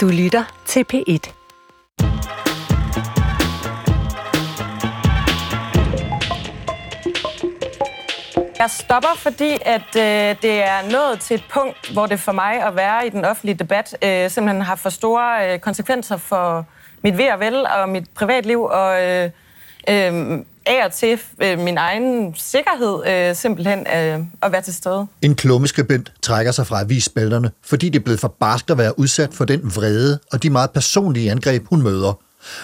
Du lytter til P1. Jeg stopper, fordi at øh, det er nået til et punkt, hvor det for mig at være i den offentlige debat øh, simpelthen har for store øh, konsekvenser for mit ved og vel og mit privatliv og øh, øh, af og til øh, min egen sikkerhed øh, simpelthen øh, at være til stede. En klummeskribent trækker sig fra avisspalterne, fordi det er blevet for barskt at være udsat for den vrede og de meget personlige angreb, hun møder.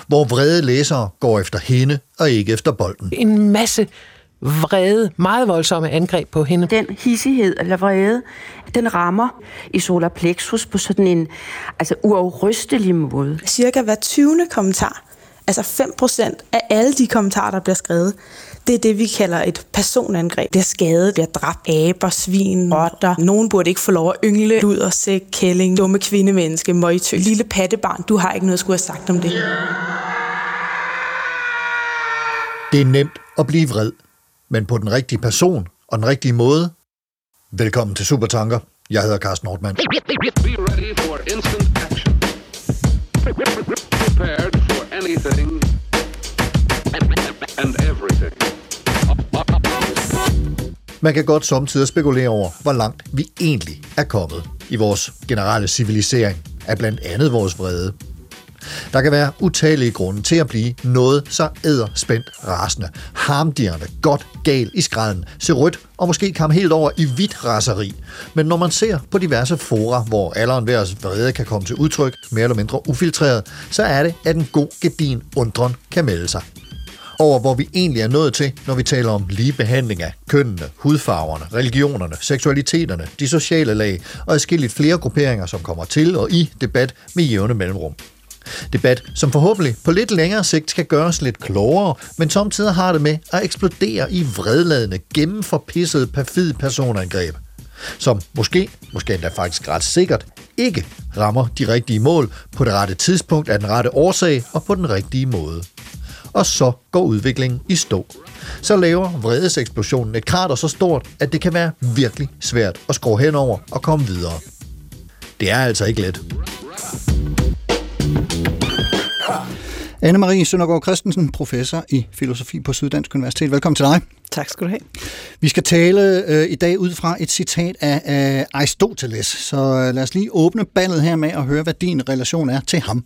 Hvor vrede læsere går efter hende og ikke efter bolden. En masse vrede, meget voldsomme angreb på hende. Den hissighed eller vrede, den rammer i solar plexus på sådan en altså uafrystelig måde. Cirka hver 20. kommentar, altså 5% af alle de kommentarer, der bliver skrevet, det er det, vi kalder et personangreb. Bliver skadet, bliver dræbt, aber, svin, rotter. Nogen burde ikke få lov at yngle, luder, sæk, kælling, dumme kvindemenneske, møgtø. Lille pattebarn, du har ikke noget at skulle have sagt om det. Det er nemt at blive vred, men på den rigtige person og den rigtige måde. Velkommen til Supertanker. Jeg hedder Carsten Nordmann. Be ready for instant action. Prepared anything and everything. Man kan godt samtidig spekulere over, hvor langt vi egentlig er kommet i vores generelle civilisering af blandt andet vores vrede. Der kan være utallige grunde til at blive noget så æderspændt rasende, Harmdierne, godt gal i skræden, se rødt og måske kom helt over i hvidt raseri. Men når man ser på diverse fora, hvor alderen ved os vrede kan komme til udtryk, mere eller mindre ufiltreret, så er det, at en god gedin undren kan melde sig over, hvor vi egentlig er nået til, når vi taler om lige behandling af kønnene, hudfarverne, religionerne, seksualiteterne, de sociale lag og adskilligt flere grupperinger, som kommer til og i debat med jævne mellemrum. Debat, som forhåbentlig på lidt længere sigt skal gøre os lidt klogere, men samtidig har det med at eksplodere i vredladende, gennemforpissede, perfide personangreb som måske, måske endda faktisk ret sikkert, ikke rammer de rigtige mål på det rette tidspunkt af den rette årsag og på den rigtige måde og så går udviklingen i stå. Så laver vredeseksplosionen et krater så stort, at det kan være virkelig svært at skrue henover og komme videre. Det er altså ikke let. Anne-Marie Søndergaard Christensen, professor i filosofi på Syddansk Universitet. Velkommen til dig. Tak skal du have. Vi skal tale øh, i dag ud fra et citat af øh, Aristoteles, så øh, lad os lige åbne ballet her med at høre, hvad din relation er til ham.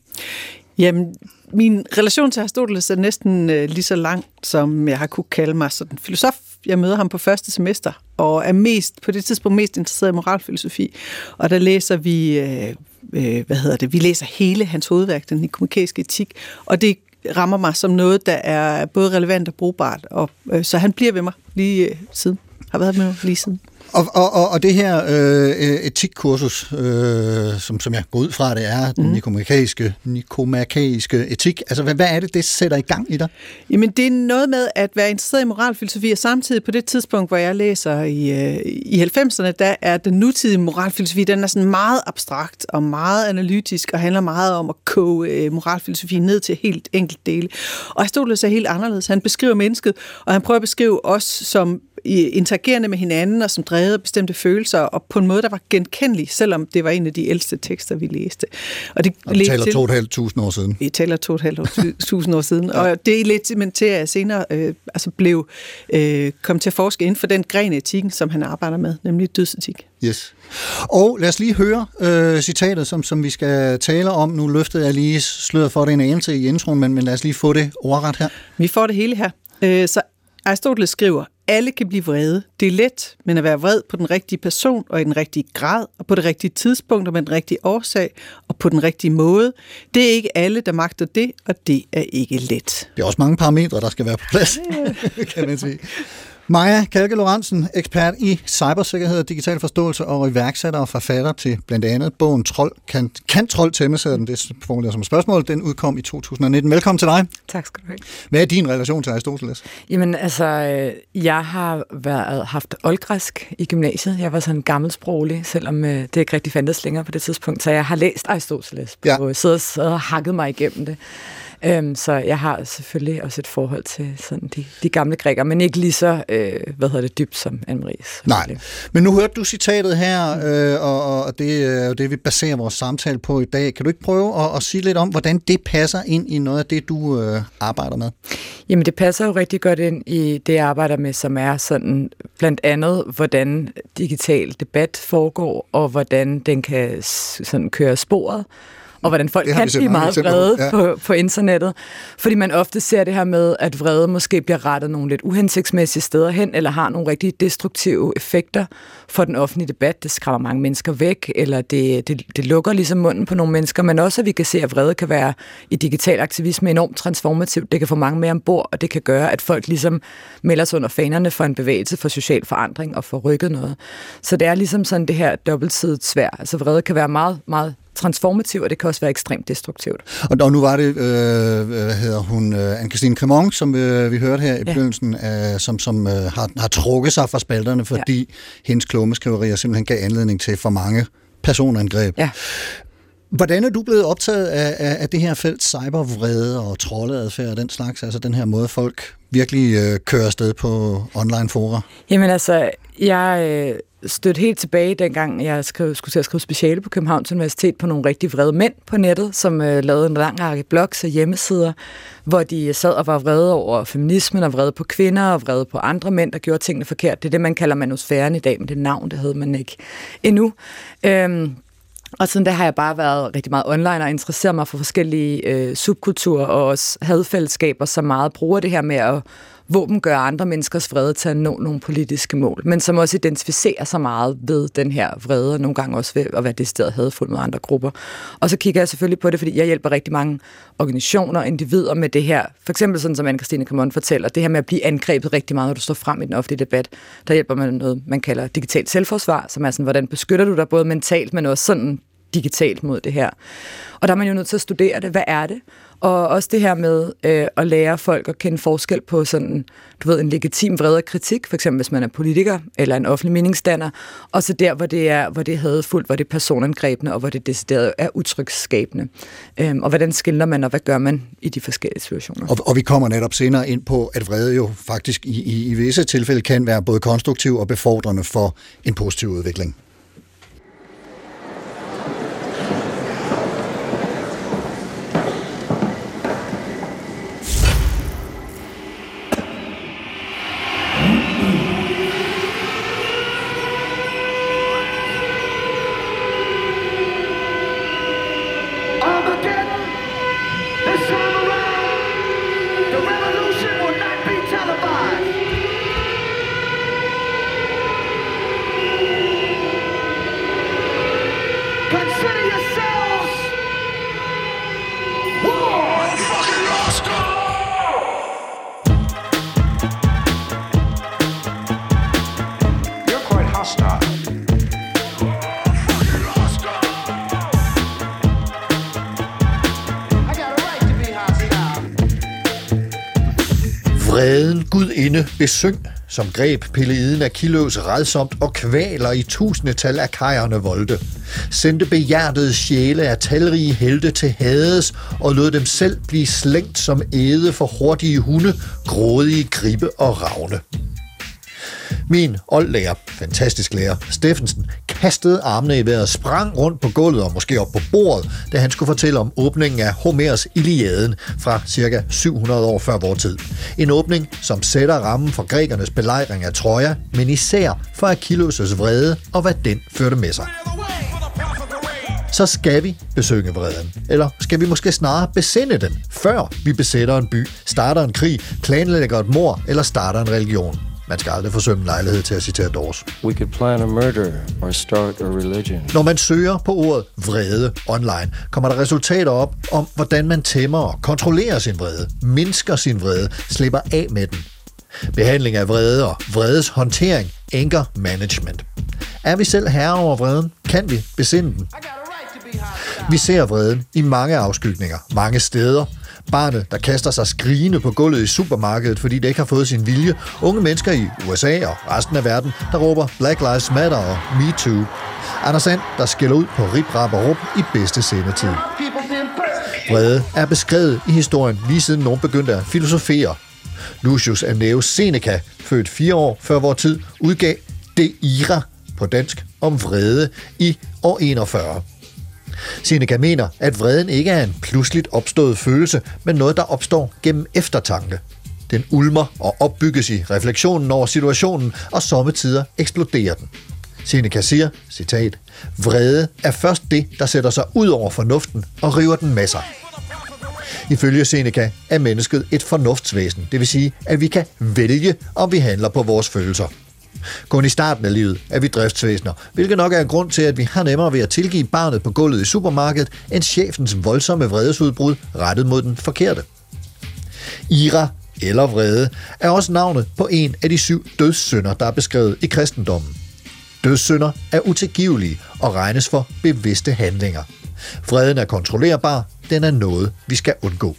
Jamen, min relation til Aristoteles er næsten øh, lige så lang, som jeg har kunne kalde mig sådan filosof. Jeg møder ham på første semester, og er mest på det tidspunkt mest interesseret i moralfilosofi. Og der læser vi, øh, øh, hvad hedder det, vi læser hele hans hovedværk, den nikomachæiske etik, og det rammer mig som noget, der er både relevant og brugbart. Og, øh, så han bliver ved mig lige øh, siden. Har været med mig lige siden. Og, og, og, og det her øh, etikkursus, øh, som, som jeg går ud fra, det er den mm. nikomakaiske, nikomakaiske etik. Altså, hvad, hvad er det, det sætter i gang i dig? Jamen, det er noget med at være interesseret i moralfilosofi, og samtidig på det tidspunkt, hvor jeg læser i, øh, i 90'erne, der er den nutidige moralfilosofi, den er sådan meget abstrakt og meget analytisk, og handler meget om at koge øh, moralfilosofi ned til helt enkelt dele. Og Aristoteles er helt anderledes. Han beskriver mennesket, og han prøver at beskrive os som interagerende med hinanden, og som drevet af bestemte følelser, og på en måde, der var genkendelig, selvom det var en af de ældste tekster, vi læste. Og det og vi taler to og tusind år siden. Vi taler to og tusind år siden, ja. og det er lidt men til, at jeg senere øh, altså blev, øh, kom til at forske inden for den gren af etikken, som han arbejder med, nemlig dødsetik. Yes. Og lad os lige høre øh, citatet, som, som vi skal tale om. Nu løftede jeg lige sløret for det en anelse i introen, men, men lad os lige få det ordret her. Vi får det hele her. Øh, så Aristoteles skriver, alle kan blive vrede. Det er let, men at være vred på den rigtige person og i den rigtige grad, og på det rigtige tidspunkt og med den rigtige årsag, og på den rigtige måde, det er ikke alle, der magter det, og det er ikke let. Det er også mange parametre, der skal være på plads, kan man sige. Maja Kalke Lorentzen, ekspert i cybersikkerhed og digital forståelse og iværksætter og forfatter til blandt andet bogen Trold, kan, kan Trold tæmmes, den det formulerer som et spørgsmål. Den udkom i 2019. Velkommen til dig. Tak skal du have. Hvad er din relation til Aristoteles? Jamen altså, øh, jeg har været, haft oldgræsk i gymnasiet. Jeg var sådan gammelsproglig, selvom øh, det ikke rigtig fandtes længere på det tidspunkt. Så jeg har læst Aristoteles, ja. og siddet og hakket mig igennem det. Øhm, så jeg har selvfølgelig også et forhold til sådan de, de gamle grækere, men ikke lige så, øh, hvad hedder det, dybt som Anne-Maries. Nej, men nu hørte du citatet her, øh, og, og det er jo det, vi baserer vores samtale på i dag. Kan du ikke prøve at, at sige lidt om, hvordan det passer ind i noget af det, du øh, arbejder med? Jamen, det passer jo rigtig godt ind i det, jeg arbejder med, som er sådan blandt andet, hvordan digital debat foregår, og hvordan den kan sådan køre sporet og hvordan folk kan blive meget vrede ja. på, på internettet. Fordi man ofte ser det her med, at vrede måske bliver rettet nogle lidt uhensigtsmæssige steder hen, eller har nogle rigtig destruktive effekter for den offentlige debat. Det skræmmer mange mennesker væk, eller det, det, det lukker ligesom munden på nogle mennesker, men også at vi kan se, at vrede kan være i digital aktivisme enormt transformativt. Det kan få mange mere ombord, og det kan gøre, at folk ligesom melder sig under fanerne for en bevægelse for social forandring og for rykket noget. Så det er ligesom sådan det her dobbeltsidigt svær. Altså vrede kan være meget, meget transformativ, og det kan også være ekstremt destruktivt. Og, og nu var det, øh, hvad hedder hun, øh, Anne-Christine Cremont, som øh, vi hørte her i Ja. begyndelsen, øh, som, som øh, har, har trukket sig fra spalterne, fordi ja. hendes klumeskriverier simpelthen gav anledning til for mange personangreb. Ja. Hvordan er du blevet optaget af, af, af det her felt cybervrede og troldeadfærd og den slags, altså den her måde, folk virkelig øh, kører afsted på online fora? Jamen altså, jeg øh, stødt helt tilbage, dengang jeg skrev, skulle til at skrive speciale på Københavns Universitet på nogle rigtig vrede mænd på nettet, som øh, lavede en lang række blogs og hjemmesider, hvor de øh, sad og var vrede over feminismen og vrede på kvinder og vrede på andre mænd, der gjorde tingene forkert. Det er det, man kalder manusfæren i dag, men det navn, det havde man ikke endnu. Øhm, og siden da har jeg bare været rigtig meget online og interesseret mig for forskellige øh, subkulturer og også hadfællesskaber, som meget bruger det her med at våbengøre andre menneskers vrede til at nå nogle politiske mål, men som også identificerer sig meget ved den her vrede, og nogle gange også ved at være decideret hadfuld med andre grupper. Og så kigger jeg selvfølgelig på det, fordi jeg hjælper rigtig mange organisationer og individer med det her. For eksempel sådan som Anne-Christine Kamon fortæller, det her med at blive angrebet rigtig meget, når du står frem i den offentlige debat. Der hjælper man med noget, man kalder digitalt selvforsvar, som er sådan, hvordan beskytter du dig både mentalt, men også sådan digitalt mod det her. Og der er man jo nødt til at studere det. Hvad er det? Og også det her med øh, at lære folk at kende forskel på sådan, du ved, en legitim vrede kritik, for eksempel hvis man er politiker eller en offentlig meningsdanner, og så der, hvor det er, hvor det er hadfuldt, hvor det er personangrebende, og hvor det decideret er utrygsskabende. Øhm, og hvordan skiller man, og hvad gør man i de forskellige situationer? Og, og vi kommer netop senere ind på, at vrede jo faktisk i, i, i visse tilfælde kan være både konstruktiv og befordrende for en positiv udvikling. Gudinde som greb pilleiden af Kiløs redsomt og kvaler i tusindetal af kajerne volde. Sendte behjertede sjæle af talrige helte til hades og lod dem selv blive slængt som æde for hurtige hunde, grådige gribe og ravne. Min oldlærer, fantastisk lærer, Steffensen, kastede armene i vejret, sprang rundt på gulvet og måske op på bordet, da han skulle fortælle om åbningen af Homers Iliaden fra ca. 700 år før vor tid. En åbning, som sætter rammen for grækernes belejring af Troja, men især for Achilles' vrede og hvad den førte med sig. Så skal vi besøge vreden. Eller skal vi måske snarere besinde den, før vi besætter en by, starter en krig, planlægger et mor eller starter en religion. Man skal aldrig forsømme lejlighed til at citere Dawes. We could plan a murder or start a religion. Når man søger på ordet vrede online, kommer der resultater op om, hvordan man tæmmer og kontrollerer sin vrede, mindsker sin vrede, slipper af med den. Behandling af vrede og vredes håndtering, anger management. Er vi selv herre over vreden? Kan vi besinde den? Vi ser vreden i mange afskygninger, mange steder. Barnet, der kaster sig skrigende på gulvet i supermarkedet, fordi det ikke har fået sin vilje. Unge mennesker i USA og resten af verden, der råber Black Lives Matter og Me Too. Anders Sand, der skiller ud på rip, rap og rup i bedste sendetid. Vrede er beskrevet i historien lige siden nogen begyndte at filosofere. Lucius Annaeus Seneca, født fire år før vor tid, udgav De Ira på dansk om vrede i år 41. Seneca mener, at vreden ikke er en pludseligt opstået følelse, men noget, der opstår gennem eftertanke. Den ulmer og opbygges i refleksionen over situationen, og sommetider eksploderer den. Seneca siger, citat, vrede er først det, der sætter sig ud over fornuften og river den med sig. Ifølge Seneca er mennesket et fornuftsvæsen, det vil sige, at vi kan vælge, om vi handler på vores følelser. Kun i starten af livet er vi driftsvæsener, hvilket nok er en grund til, at vi har nemmere ved at tilgive barnet på gulvet i supermarkedet, end chefens voldsomme vredesudbrud rettet mod den forkerte. Ira, eller vrede, er også navnet på en af de syv dødssynder, der er beskrevet i kristendommen. Dødssynder er utilgivelige og regnes for bevidste handlinger. Vreden er kontrollerbar, den er noget, vi skal undgå.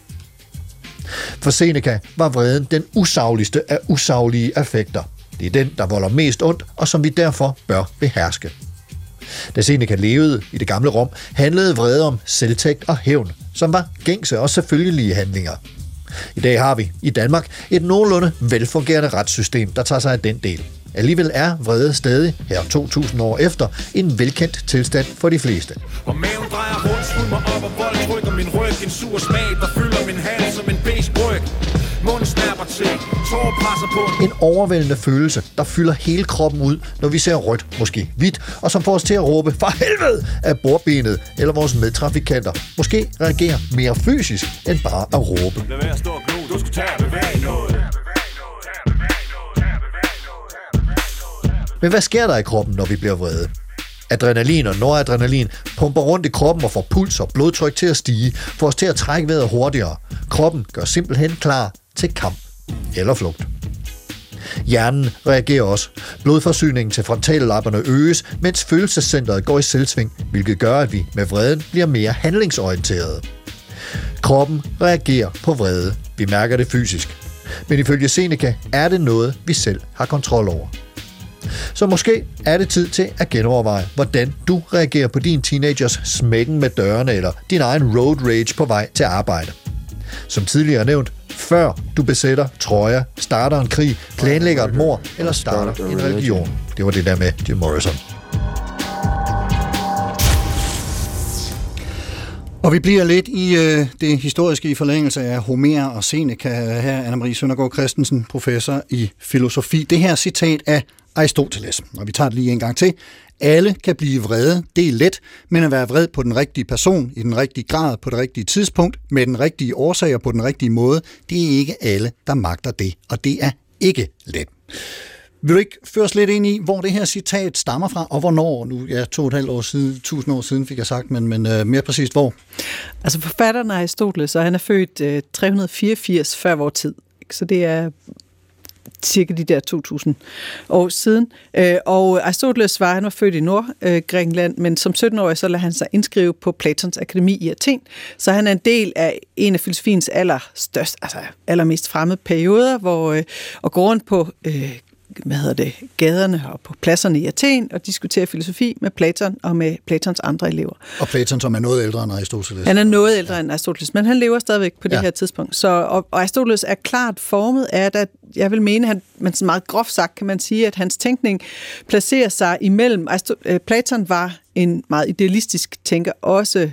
For Seneca var vreden den usagligste af usaglige affekter. Det er den, der volder mest ondt, og som vi derfor bør beherske. Da Seneca levede i det gamle Rom, handlede vrede om selvtægt og hævn, som var gængse og selvfølgelige handlinger. I dag har vi i Danmark et nogenlunde velfungerende retssystem, der tager sig af den del. Alligevel er vrede stadig, her 2000 år efter, en velkendt tilstand for de fleste. Og maven drejer rundt, mig op og vold trykker min ryg En sur smag, der Munden snapper til, tårer presser på En overvældende følelse, der fylder hele kroppen ud, når vi ser rødt, måske hvidt, og som får os til at råbe for helvede af bordbenet eller vores medtrafikanter. Måske reagerer mere fysisk end bare at råbe. Lad være at stå og glo, du skulle tage og bevæge noget Men hvad sker der i kroppen, når vi bliver vrede? Adrenalin og noradrenalin pumper rundt i kroppen og får puls og blodtryk til at stige, får os til at trække vejret hurtigere. Kroppen gør simpelthen klar til kamp eller flugt. Hjernen reagerer også. Blodforsyningen til frontallapperne øges, mens følelsescentret går i selvsving, hvilket gør, at vi med vreden bliver mere handlingsorienterede. Kroppen reagerer på vrede. Vi mærker det fysisk. Men ifølge Seneca er det noget, vi selv har kontrol over. Så måske er det tid til at genoverveje, hvordan du reagerer på din teenagers smækken med dørene eller din egen road rage på vej til arbejde. Som tidligere nævnt, før du besætter trøjer, starter en krig, planlægger et mord eller starter en religion. Det var det der med Jim Morrison. Og vi bliver lidt i øh, det historiske i forlængelse af Homer og Seneca her, Anna-Marie Søndergaard Christensen, professor i filosofi. Det her citat af Aristoteles, og vi tager det lige en gang til. Alle kan blive vrede, det er let, men at være vred på den rigtige person, i den rigtige grad, på det rigtige tidspunkt, med den rigtige årsag og på den rigtige måde, det er ikke alle, der magter det, og det er ikke let. Vil du ikke føre os lidt ind i, hvor det her citat stammer fra, og hvornår? Nu, ja, to og et halvt år siden, tusind år siden fik jeg sagt, men, men øh, mere præcist hvor? Altså forfatteren er Aristoteles, og han er født øh, 384 før vores tid. Så det er cirka de der 2000 år siden. Øh, og Aristoteles var, han var født i Nordgrækenland, men som 17-årig så lader han sig indskrive på Platons Akademi i Athen. Så han er en del af en af filosofiens allerstørste, altså allermest fremmede perioder, hvor øh, og går rundt på øh, hvad hedder det, gaderne og på pladserne i Athen og diskuterer filosofi med Platon og med Platons andre elever. Og Platon, som er noget ældre end Aristoteles. Han er noget ældre ja. end Aristoteles, men han lever stadigvæk på det ja. her tidspunkt. Så, og, og Aristoteles er klart formet af, at jeg vil mene, han, men så meget groft sagt kan man sige, at hans tænkning placerer sig imellem. Øh, Platon var en meget idealistisk tænker, også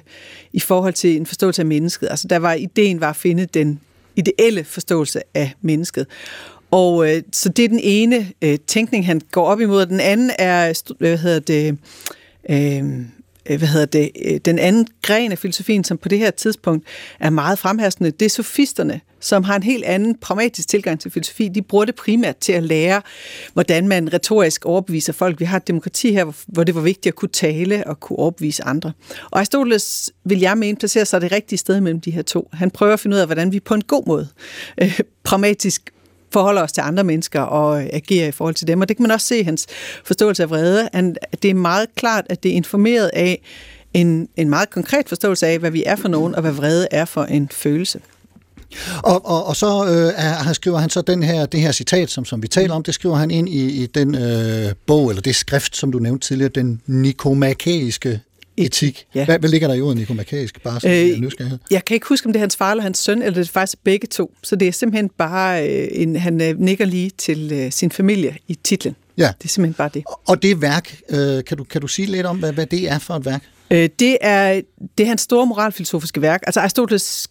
i forhold til en forståelse af mennesket. Altså der var ideen var at finde den ideelle forståelse af mennesket. Og øh, så det er den ene øh, tænkning, han går op imod. Den anden er, øh, hvad hedder det, øh, øh, hvad hedder det, øh, den anden gren af filosofien, som på det her tidspunkt er meget fremherskende, det er sofisterne, som har en helt anden pragmatisk tilgang til filosofi. De bruger det primært til at lære, hvordan man retorisk overbeviser folk. Vi har et demokrati her, hvor det var vigtigt at kunne tale og kunne overbevise andre. Og Aristoteles, vil jeg mene, placerer sig det rigtige sted mellem de her to. Han prøver at finde ud af, hvordan vi på en god måde øh, pragmatisk forholder os til andre mennesker og agerer i forhold til dem. Og det kan man også se i hans forståelse af vrede. Det er meget klart, at det er informeret af en, en meget konkret forståelse af, hvad vi er for nogen, og hvad vrede er for en følelse. Og, og, og så øh, han skriver han så den her, det her citat, som, som vi taler om, det skriver han ind i, i den øh, bog, eller det skrift, som du nævnte tidligere, den nikomakæiske etik. Ja. Hvad, hvad ligger der i ordet nikomakæisk? Bare sådan øh, nysgerrighed. Jeg kan ikke huske, om det er hans far eller hans søn, eller det er faktisk begge to. Så det er simpelthen bare, øh, en, han øh, nikker lige til øh, sin familie i titlen. Ja. Det er simpelthen bare det. Og det værk, øh, kan, du, kan du sige lidt om, hvad, hvad det er for et værk? Øh, det, er, det er hans store moralfilosofiske værk. Altså Aristoteles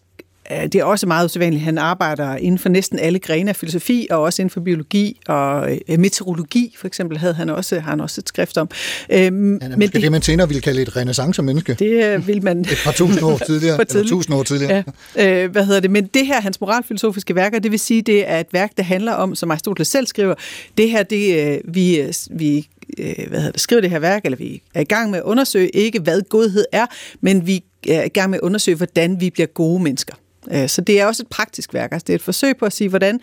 det er også meget usædvanligt. Han arbejder inden for næsten alle grene af filosofi, og også inden for biologi og øh, meteorologi, for eksempel, havde han også, har han også et skrift om. Øhm, han er men det, det, man senere ville kalde et renaissance-menneske. Det øh, vil man... et par tusind år tidligere. eller tusind år tidligere. Ja. Øh, hvad hedder det? Men det her, hans moralfilosofiske værker, det vil sige, det er et værk, der handler om, som Aristoteles selv skriver, det her, det øh, vi, øh, vi øh, hvad hedder det, skriver det her værk, eller vi er i gang med at undersøge ikke, hvad godhed er, men vi er i gang med at undersøge, hvordan vi bliver gode mennesker. Øh, så det er også et praktisk værk. Altså det er et forsøg på at sige, hvordan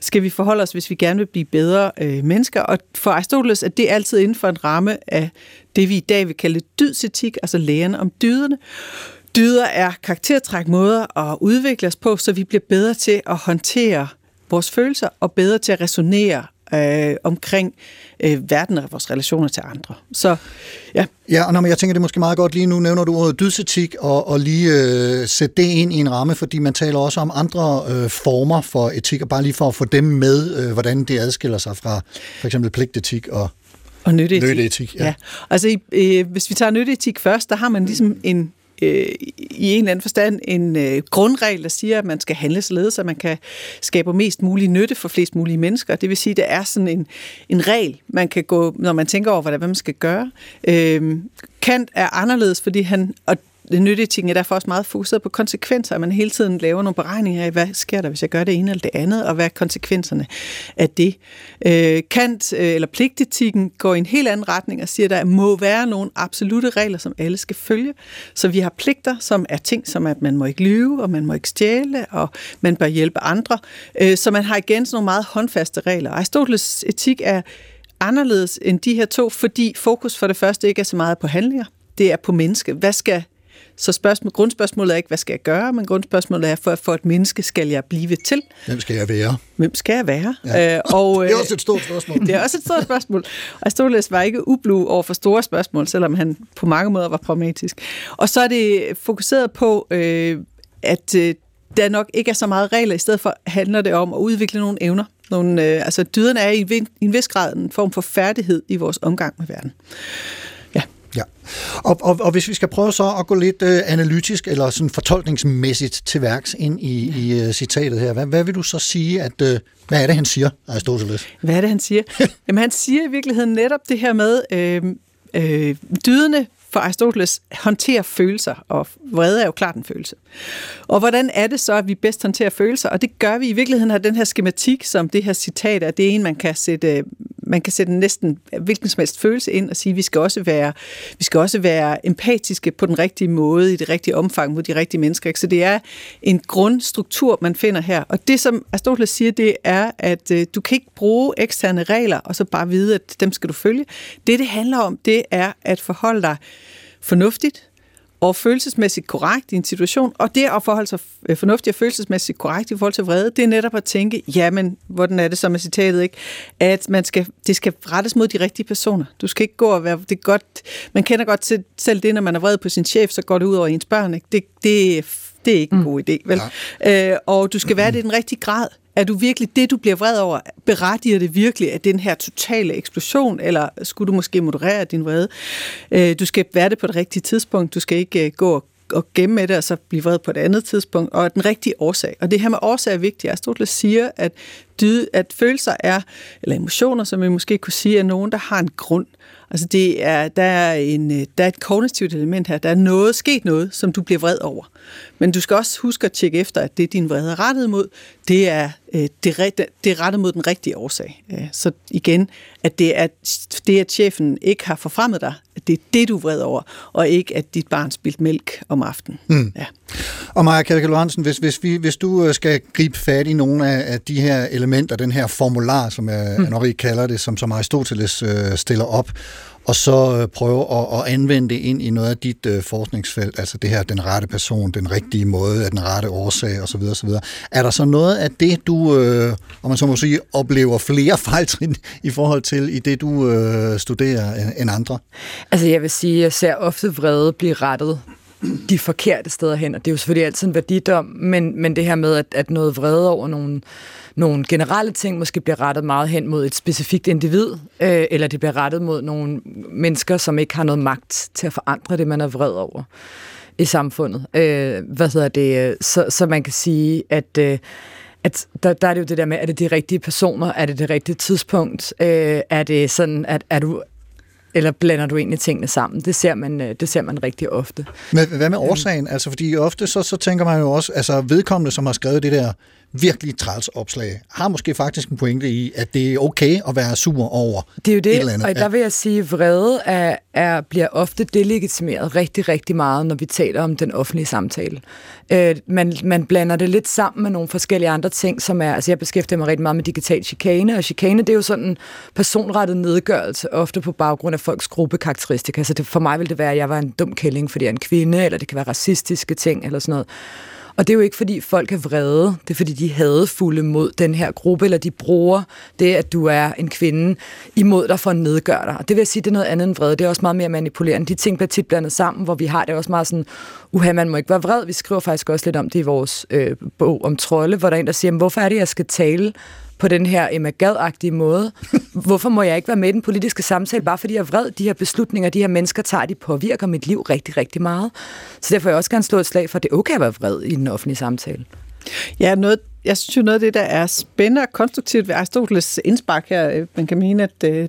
skal vi forholde os, hvis vi gerne vil blive bedre øh, mennesker. Og for Aristoteles er det altid inden for en ramme af det, vi i dag vil kalde dydsetik, altså læren om dyderne. Dyder er karaktertræk måder at udvikle os på, så vi bliver bedre til at håndtere vores følelser og bedre til at resonere øh, omkring øh, verden og vores relationer til andre. Så ja. Ja, og når jeg tænker, det er måske meget godt lige nu, nævner du ordet dydsetik, og, og lige øh, sætte det ind i en ramme, fordi man taler også om andre øh, former for etik, og bare lige for at få dem med, øh, hvordan det adskiller sig fra for eksempel pligtetik og og nytteetik. nytteetik ja. ja. Altså, øh, hvis vi tager nytteetik først, der har man ligesom en øh, i en eller anden forstand en øh, grundregel, der siger, at man skal handle således, så man kan skabe mest mulig nytte for flest mulige mennesker. Det vil sige, at det er sådan en, en regel, man kan gå, når man tænker over, hvad man skal gøre. Øh, Kant er anderledes, fordi han, og nytteetikken er derfor også meget fokuseret på konsekvenser, at man hele tiden laver nogle beregninger af, hvad sker der, hvis jeg gør det ene eller det andet, og hvad er konsekvenserne af det. Øh, Kant øh, eller pligtetikken går i en helt anden retning og siger, at der må være nogle absolute regler, som alle skal følge. Så vi har pligter, som er ting, som at man må ikke lyve, og man må ikke stjæle, og man bør hjælpe andre. Øh, så man har igen sådan nogle meget håndfaste regler. Aristoteles etik er anderledes end de her to, fordi fokus for det første ikke er så meget på handlinger, det er på menneske. Hvad skal så spørgsmål, grundspørgsmålet er ikke, hvad skal jeg gøre, men grundspørgsmålet er, for, for et menneske skal jeg blive til. Hvem skal jeg være? Hvem skal jeg være? Ja. Øh, og, det er også et stort spørgsmål. det er også et stort spørgsmål. Aristoteles var ikke ublu over for store spørgsmål, selvom han på mange måder var pragmatisk. Og så er det fokuseret på, øh, at øh, der nok ikke er så meget regler. I stedet for handler det om at udvikle nogle evner. Nogle, øh, altså dyderne er i en, i en vis grad en form for færdighed i vores omgang med verden. Ja, og, og, og hvis vi skal prøve så at gå lidt øh, analytisk eller sådan fortolkningsmæssigt til værks ind i, i uh, citatet her, hvad, hvad vil du så sige, at øh, hvad er det, han siger, Aristoteles? Hvad er det, han siger? Jamen, han siger i virkeligheden netop det her med, øh, øh, dyderne for Aristoteles håndterer følelser, og vrede er jo klart en følelse. Og hvordan er det så, at vi bedst håndterer følelser? Og det gør vi i virkeligheden har den her skematik, som det her citat er, det er en, man kan sætte, man kan sætte næsten hvilken som helst følelse ind og sige, at vi skal også være, vi skal også være empatiske på den rigtige måde, i det rigtige omfang mod de rigtige mennesker. Ikke? Så det er en grundstruktur, man finder her. Og det, som Aristoteles siger, det er, at øh, du kan ikke bruge eksterne regler, og så bare vide, at dem skal du følge. Det, det handler om, det er at forholde dig fornuftigt og følelsesmæssigt korrekt i en situation, og det at forholde sig fornuftigt og følelsesmæssigt korrekt i forhold til vrede, det er netop at tænke, jamen, hvordan er det så med citatet, ikke? At man skal, det skal rettes mod de rigtige personer. Du skal ikke gå og være, det er godt, man kender godt til, selv det, når man er vred på sin chef, så går det ud over ens børn, ikke? Det, det, det er ikke en god idé, vel? Ja. Øh, og du skal være det i den rigtige grad. Er du virkelig det, du bliver vred over? Berettiger det virkelig af den her totale eksplosion, eller skulle du måske moderere din vrede? Øh, du skal være det på det rigtige tidspunkt. Du skal ikke øh, gå og gemme med det, og så blive vred på et andet tidspunkt, og den rigtige årsag. Og det her med årsag er vigtigt. Aristoteles siger, at, dyde, at følelser er, eller emotioner, som vi måske kunne sige, er nogen, der har en grund. Altså det er, der, er en, øh, der er et kognitivt element her. Der er noget, sket noget, som du bliver vred over. Men du skal også huske at tjekke efter, at det, din vrede er rettet mod, det er, det, det er rettet mod den rigtige årsag. Så igen, at det er det, at chefen ikke har forfremmet dig, at det er det, du er vred over, og ikke at dit barn spildt mælk om aftenen. Mm. Ja. Og Maja Kjærke Lorentzen, hvis, hvis, vi, hvis du øh, skal gribe fat i nogle af, af de her elementer, den her formular, som jeg, mm. nok ikke kalder det, som, som Aristoteles øh, stiller op, og så øh, prøve at, at anvende det ind i noget af dit øh, forskningsfelt, altså det her, den rette person, den rigtige måde, den rette årsag osv. osv. Er der så noget af det, du, øh, om man så må sige, oplever flere fejltrin i forhold til i det, du øh, studerer end, end andre? Altså jeg vil sige, at jeg ser ofte vrede blive rettet de forkerte steder hen, og det er jo selvfølgelig altid en værdidom, men, men det her med, at, at noget vrede over nogle, nogle generelle ting måske bliver rettet meget hen mod et specifikt individ, øh, eller det bliver rettet mod nogle mennesker, som ikke har noget magt til at forandre det, man er vred over i samfundet. Øh, hvad hedder det? Så, så man kan sige, at... Øh, at der, der er det jo det der med, er det de rigtige personer? Er det det rigtige tidspunkt? Øh, er det sådan, at er du eller blander du egentlig tingene sammen? Det ser man, øh, det ser man rigtig ofte. Men hvad med årsagen? Altså, fordi ofte så, så tænker man jo også, altså vedkommende, som har skrevet det der virkelig træls opslag, har måske faktisk en pointe i, at det er okay at være sur over Det er jo et det, eller andet. og der vil jeg sige, at vrede er, er, bliver ofte delegitimeret rigtig, rigtig meget, når vi taler om den offentlige samtale. Øh, man, man blander det lidt sammen med nogle forskellige andre ting, som er, altså jeg beskæftiger mig rigtig meget med digital chikane, og chikane det er jo sådan en personrettet nedgørelse, ofte på baggrund af folks gruppekarakteristika. Så det, for mig vil det være, at jeg var en dum kælling, fordi jeg er en kvinde, eller det kan være racistiske ting, eller sådan noget. Og det er jo ikke, fordi folk er vrede. Det er, fordi de havde fulde mod den her gruppe, eller de bruger det, at du er en kvinde, imod dig for at nedgøre dig. Og det vil jeg sige, det er noget andet end vrede. Det er også meget mere manipulerende. De ting bliver tit blandet sammen, hvor vi har det også meget sådan, uha, man må ikke være vred. Vi skriver faktisk også lidt om det i vores øh, bog om trolde, hvor der er en, der siger, hvorfor er det, jeg skal tale på den her Emma Gad-agtige måde. Hvorfor må jeg ikke være med i den politiske samtale, bare fordi jeg er vred? De her beslutninger, de her mennesker tager, de påvirker mit liv rigtig, rigtig meget. Så derfor vil jeg også gerne slå et slag for, at det er okay at være vred i den offentlige samtale. Ja, noget, jeg synes jo noget af det, der er spændende og konstruktivt ved Aristoteles indspark her, øh, man kan mene, at øh,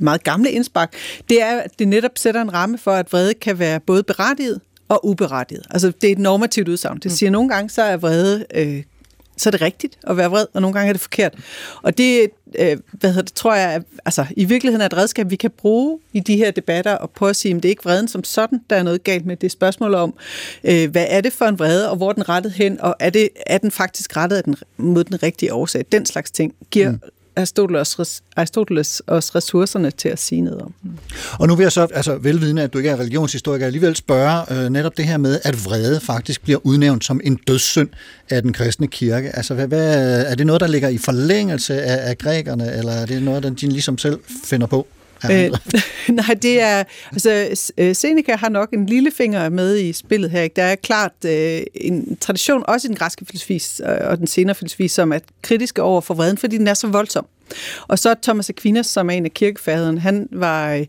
meget gamle indspark, det er, at det netop sætter en ramme for, at vrede kan være både berettiget og uberettiget. Altså, det er et normativt udsagn. Det siger, at nogle gange så er vrede øh, så er det rigtigt at være vred, og nogle gange er det forkert. Og det, øh, hvad hedder det, tror jeg, altså i virkeligheden er et redskab, vi kan bruge i de her debatter, og prøve at sige, at det er ikke vreden som sådan, der er noget galt med. Det er spørgsmål om, øh, hvad er det for en vrede, og hvor er den rettet hen, og er, det, er den faktisk rettet den, mod den rigtige årsag? Den slags ting giver mm. Aristoteles, Aristoteles også ressourcerne til at sige noget om. Og nu vil jeg så, altså velvidende, at du ikke er religionshistoriker, alligevel spørge øh, netop det her med, at vrede faktisk bliver udnævnt som en dødssynd af den kristne kirke. Altså, hvad, hvad, er det noget, der ligger i forlængelse af, af grækerne, eller er det noget, der de ligesom selv finder på? Øh, nej, det er... Altså, Seneca har nok en lille finger med i spillet her. Ikke? Der er klart øh, en tradition, også i den græske filosofi og den senere filosofi, som er kritiske over for vreden, fordi den er så voldsom. Og så Thomas Aquinas, som er en af kirkefaderne, han, var,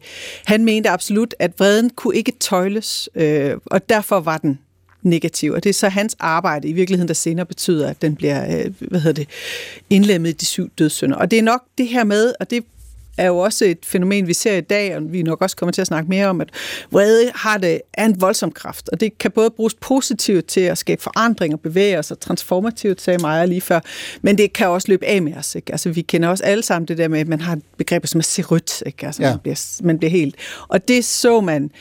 han mente absolut, at vreden kunne ikke tøjles, øh, og derfor var den negativ. Og det er så hans arbejde i virkeligheden, der senere betyder, at den bliver øh, hvad hedder det, indlemmet i de syv dødssynder. Og det er nok det her med, og det er jo også et fænomen, vi ser i dag, og vi nok også kommer til at snakke mere om, at vrede har det, er en voldsom kraft, og det kan både bruges positivt til at skabe forandring og bevæge os, og transformativt, sagde Maja lige før, men det kan også løbe af med os. Ikke? Altså, vi kender også alle sammen det der med, at man har et begreb som at se rødt, ikke? Altså, ja. man, bliver, man bliver helt... Og det så man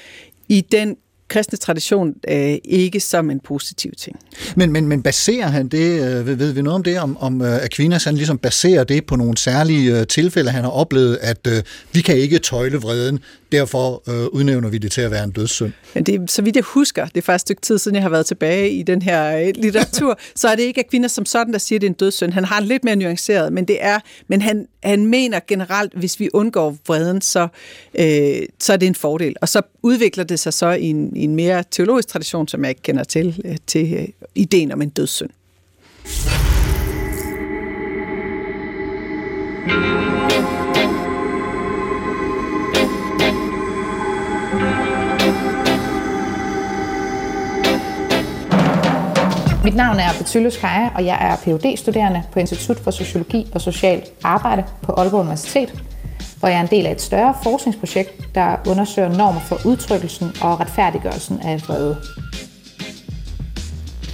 i den kristne tradition øh, ikke som en positiv ting. Men, men, men baserer han det, øh, ved, ved vi noget om det, om, om øh, Aquinas han ligesom baserer det på nogle særlige øh, tilfælde, han har oplevet, at øh, vi kan ikke tøjle vreden, derfor øh, udnævner vi det til at være en dødssynd. Men det, så vidt jeg husker, det er faktisk et stykke tid siden, jeg har været tilbage i den her øh, litteratur, så er det ikke Aquinas som sådan, der siger, at det er en dødssynd. Han har en lidt mere nuanceret, men det er, men han, han mener generelt, hvis vi undgår vreden, så, øh, så er det en fordel. Og så udvikler det sig så i en, i en mere teologisk tradition, som jeg ikke kender til, øh, til øh, ideen om en dødssynd. Mit navn er Betylus Kaja, og jeg er phd studerende på Institut for Sociologi og Socialt Arbejde på Aalborg Universitet, hvor jeg er en del af et større forskningsprojekt, der undersøger normer for udtrykkelsen og retfærdiggørelsen af vrede.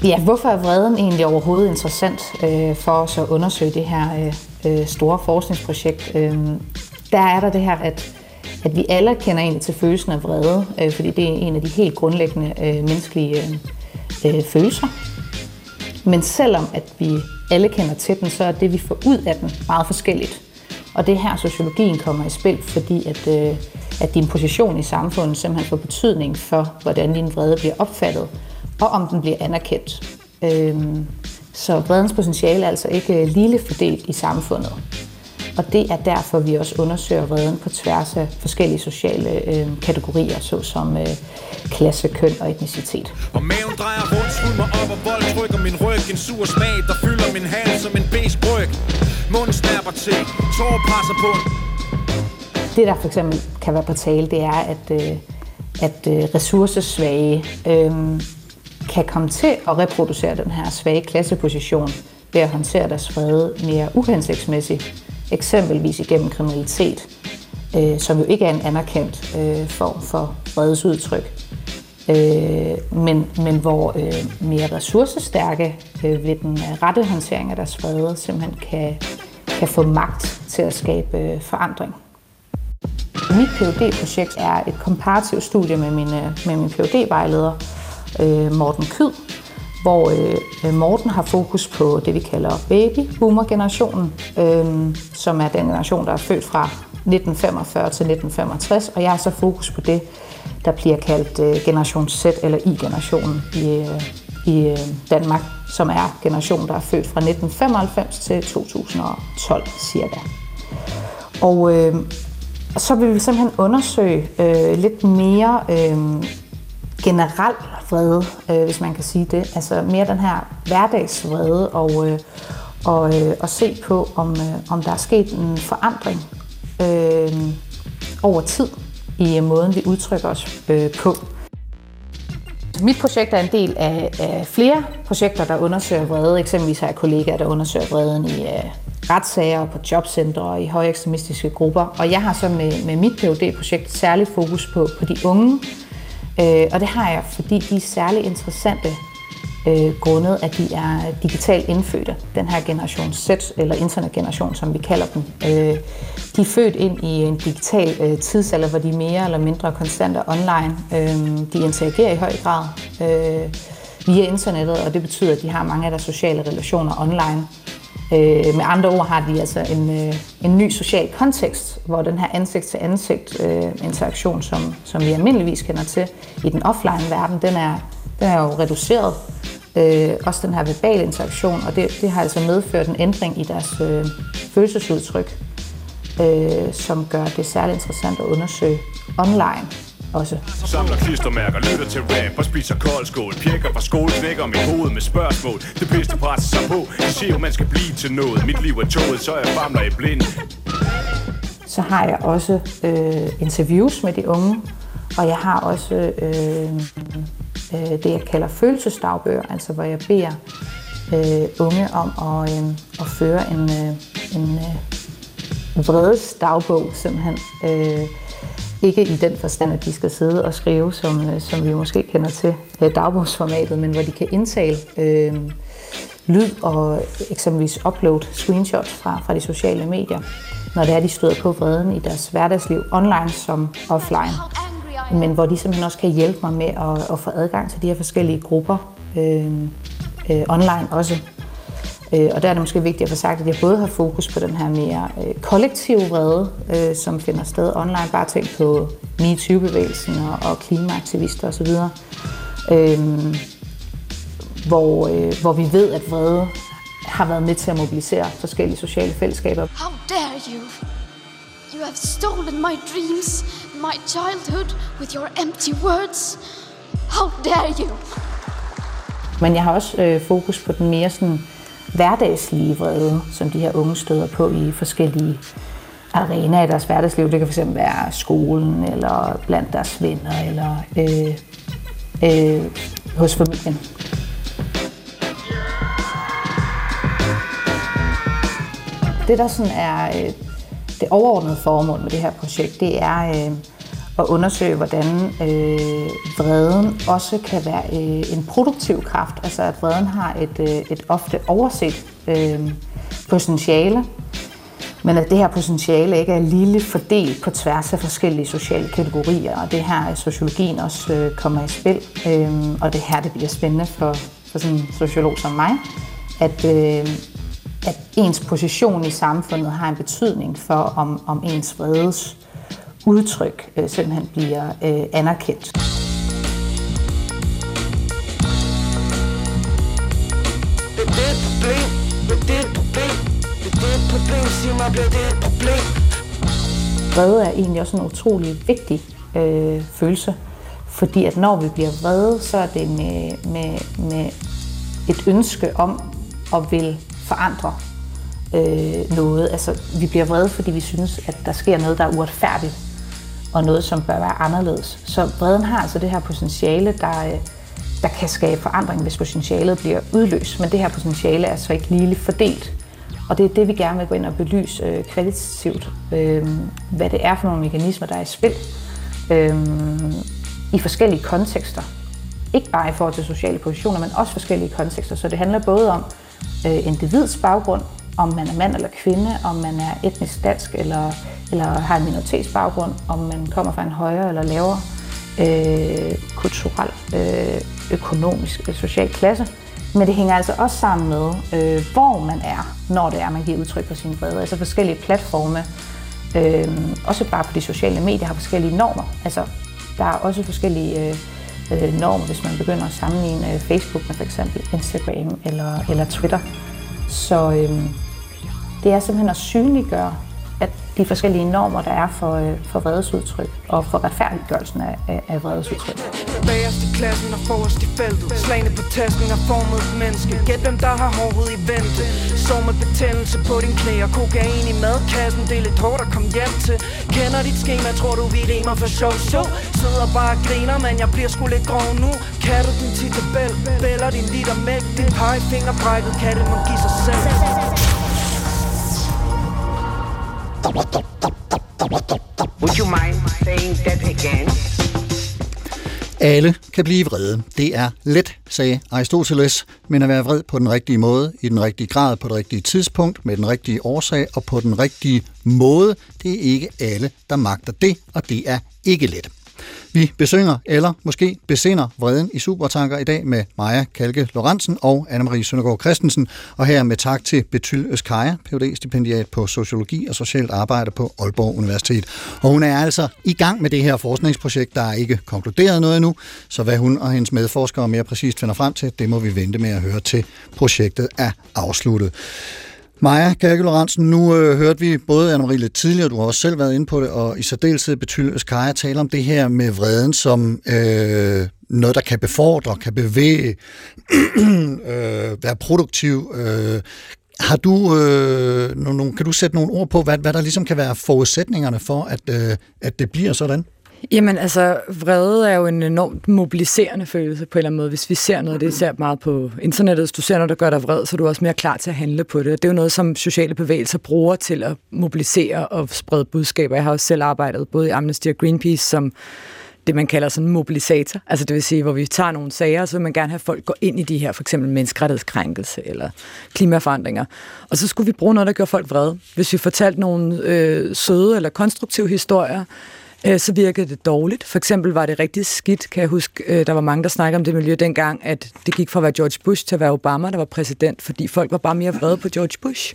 Ja, hvorfor er vreden egentlig overhovedet interessant øh, for os at undersøge det her øh, øh store forskningsprojekt? Øh, der er der det her, at, at vi alle kender egentlig til følelsen af vrede, øh, fordi det er en af de helt grundlæggende øh, menneskelige øh, øh følelser. Men selvom at vi alle kender til den, så er det, vi får ud af den, meget forskelligt. Og det er her, sociologien kommer i spil, fordi at, øh, at din position i samfundet simpelthen får betydning for, hvordan din vrede bliver opfattet, og om den bliver anerkendt. Øhm, så vredens potentiale er altså ikke øh, lille fordelt i samfundet. Og det er derfor, vi også undersøger vreden på tværs af forskellige sociale øh, kategorier, såsom øh, klasse, køn og etnicitet. Og maven drejer rundt, mig op og vold trykker min ryg En sur smag, der fylder min hals som en besk bryg Munden snapper til, tårer presser på. Det, der for eksempel kan være på tale, det er, at, øh, at øh, ressourcesvage øh, kan komme til at reproducere den her svage klasseposition ved at håndtere deres vrede mere uhensigtsmæssigt, eksempelvis igennem kriminalitet, øh, som jo ikke er en anerkendt øh, form for vredesudtryk, øh, men, men hvor øh, mere ressourcestærke øh, ved den rette håndtering af deres vrede simpelthen kan, kan få magt til at skabe øh, forandring. Mit phd projekt er et komparativt studie med min, øh, med min phd vejleder øh, Morten Kyd, hvor øh, Morten har fokus på det, vi kalder baby-boomer-generationen, øh, som er den generation, der er født fra 1945 til 1965, og jeg har så fokus på det, der bliver kaldt øh, generation Z eller I-generationen i, øh, i øh, Danmark, som er generationen, der er født fra 1995 til 2012 cirka. Og øh, så vil vi simpelthen undersøge øh, lidt mere øh, generel vrede, øh, hvis man kan sige det. Altså mere den her hverdagsvrede og, øh, og, øh, og se på, om, øh, om der er sket en forandring øh, over tid i øh, måden, vi udtrykker os øh, på. Mit projekt er en del af, af flere projekter, der undersøger vrede. Eksempelvis har jeg kollegaer, der undersøger vreden i øh, retssager, på jobcentre og i høje ekstremistiske grupper. Og jeg har så med, med mit phd projekt særlig fokus på, på de unge. Øh, og det har jeg, fordi de er særlig interessante øh, grundet, at de er digitalt indfødte. Den her generation Z, eller internetgeneration, som vi kalder dem. Øh, de er født ind i en digital øh, tidsalder, hvor de er mere eller mindre konstante online. Øh, de interagerer i høj grad øh, via internettet, og det betyder, at de har mange af deres sociale relationer online. Øh, med andre ord har de altså en, øh, en ny social kontekst, hvor den her ansigt-til-ansigt øh, interaktion, som, som vi almindeligvis kender til i den offline verden, den er, den er jo reduceret. Øh, også den her verbale interaktion, og det, det har altså medført en ændring i deres øh, følelsesudtryk, øh, som gør det særligt interessant at undersøge online også. Samler klistermærker, lytter til rap og spiser koldskål. Pjekker fra skole, knækker mit hoved med spørgsmål. Det bedste presser sig på, de siger man skal blive til noget. Mit liv er toget, så jeg famler i blind. Så har jeg også øh, interviews med de unge, og jeg har også øh, øh, det, jeg kalder følelsesdagbøger, altså hvor jeg beder øh, unge om at, øh, at føre en, øh, en øh, vredesdagbog simpelthen. Øh, ikke i den forstand, at de skal sidde og skrive, som, øh, som vi måske kender til øh, dagbogsformatet, men hvor de kan indtale øh, lyd og eksempelvis upload screenshots fra, fra de sociale medier, når det er, de støder på vreden i deres hverdagsliv, online som offline. Men hvor de simpelthen også kan hjælpe mig med at, at få adgang til de her forskellige grupper øh, øh, online også. Øh, og der er det måske vigtigt at få sagt, at jeg både har fokus på den her mere øh, kollektive vrede, øh, som finder sted online. Bare tænk på MeToo-bevægelsen og, og klimaaktivister osv. Øh, hvor, øh, hvor vi ved, at vrede har været med til at mobilisere forskellige sociale fællesskaber. How dare you? You have stolen my dreams, my childhood with your empty words. How dare you? Men jeg har også øh, fokus på den mere sådan hverdagslige vrede, som de her unge støder på i forskellige arenaer i deres hverdagsliv. Det kan fx være skolen, eller blandt deres venner, eller øh, øh, hos familien. Det, der sådan er øh, det overordnede formål med det her projekt, det er øh, at undersøge, hvordan øh, vreden også kan være øh, en produktiv kraft. Altså at vreden har et, øh, et ofte overset øh, potentiale, men at det her potentiale ikke er lille fordelt på tværs af forskellige sociale kategorier, og det her er sociologien også øh, kommer i spil, øh, og det her det bliver spændende for, for sådan en sociolog som mig, at, øh, at ens position i samfundet har en betydning for, om, om ens vredes udtryk øh, simpelthen bliver øh, anerkendt. Det er det problem, det er det problem, det er det problem, sig mig, bliver det et problem? Vrede er egentlig også en utrolig vigtig øh, følelse, fordi at når vi bliver vrede, så er det med, med, med et ønske om at vil forandre øh, noget. Altså, vi bliver vrede, fordi vi synes, at der sker noget, der er uretfærdigt, og noget, som bør være anderledes. Så vreden har altså det her potentiale, der, øh, der kan skabe forandring, hvis potentialet bliver udløst. Men det her potentiale er så ikke ligeligt fordelt. Og det er det, vi gerne vil gå ind og belyse øh, kvalitativt, øh, hvad det er for nogle mekanismer, der er i spil øh, i forskellige kontekster. Ikke bare i forhold til sociale positioner, men også forskellige kontekster. Så det handler både om øh, individs baggrund, om man er mand eller kvinde, om man er etnisk dansk eller, eller har en minoritetsbaggrund, om man kommer fra en højere eller lavere øh, kulturel, øh, økonomisk, øh, social klasse. Men det hænger altså også sammen med, øh, hvor man er, når det er, man giver udtryk for sine vrede. Altså forskellige platforme, øh, også bare på de sociale medier, har forskellige normer. Altså, der er også forskellige øh, øh, norm, hvis man begynder at sammenligne øh, Facebook med for eksempel Instagram eller, eller Twitter. Så øh, det er simpelthen at synliggøre, at de forskellige normer, der er for, øh, for vredesudtryk og for retfærdiggørelsen af, af, af vredesudtryk. Bagerst i klassen og forrest i feltet. Slagene på tasken har formet et menneske. Gæt dem, der har hårdt i vente. Så med betændelse på din knæ Og kokain i madkassen. Det er lidt hårdt at komme hjem til. Kender dit schema, tror du vi rimer for show Så sidder bare og griner, men jeg bliver sgu lidt grov nu. Kan du din titabel Bæller din liter mælk? Din pegefinger brækket. Kan det man give sig selv? Would you mind saying that again? Alle kan blive vrede. Det er let, sagde Aristoteles, men at være vred på den rigtige måde, i den rigtige grad, på det rigtige tidspunkt, med den rigtige årsag og på den rigtige måde, det er ikke alle, der magter det, og det er ikke let. Vi besynger, eller måske besinder vreden i Supertanker i dag med Maja Kalke Lorentzen og Anne-Marie Søndergaard Christensen, og her med tak til Betyl Øskaja, phd stipendiat på Sociologi og Socialt Arbejde på Aalborg Universitet. Og hun er altså i gang med det her forskningsprojekt, der er ikke konkluderet noget endnu, så hvad hun og hendes medforskere mere præcist finder frem til, det må vi vente med at høre til projektet er afsluttet. Maja Kærke Lorentzen, nu øh, hørte vi både Anne-Marie lidt tidligere, du har også selv været inde på det, og i særdeleshed Betyl Øskaja tale om det her med vreden som øh, noget, der kan befordre, kan bevæge, øh, være produktiv. Øh, har du, øh, nogen, kan du sætte nogle ord på, hvad, hvad der ligesom kan være forudsætningerne for, at, øh, at det bliver sådan? Jamen altså, vrede er jo en enormt mobiliserende følelse på en eller anden måde. Hvis vi ser noget, det ser meget på internettet, hvis du ser noget, der gør dig vred, så er du også mere klar til at handle på det. Det er jo noget, som sociale bevægelser bruger til at mobilisere og sprede budskaber. Jeg har også selv arbejdet både i Amnesty og Greenpeace som det, man kalder sådan en mobilisator. Altså det vil sige, hvor vi tager nogle sager, så vil man gerne have folk gå ind i de her, for eksempel menneskerettighedskrænkelse eller klimaforandringer. Og så skulle vi bruge noget, der gør folk vrede. Hvis vi fortalte nogle øh, søde eller konstruktive historier, øh, så virkede det dårligt. For eksempel var det rigtig skidt, kan jeg huske, øh, der var mange, der snakkede om det miljø dengang, at det gik fra at være George Bush til at være Obama, der var præsident, fordi folk var bare mere vrede på George Bush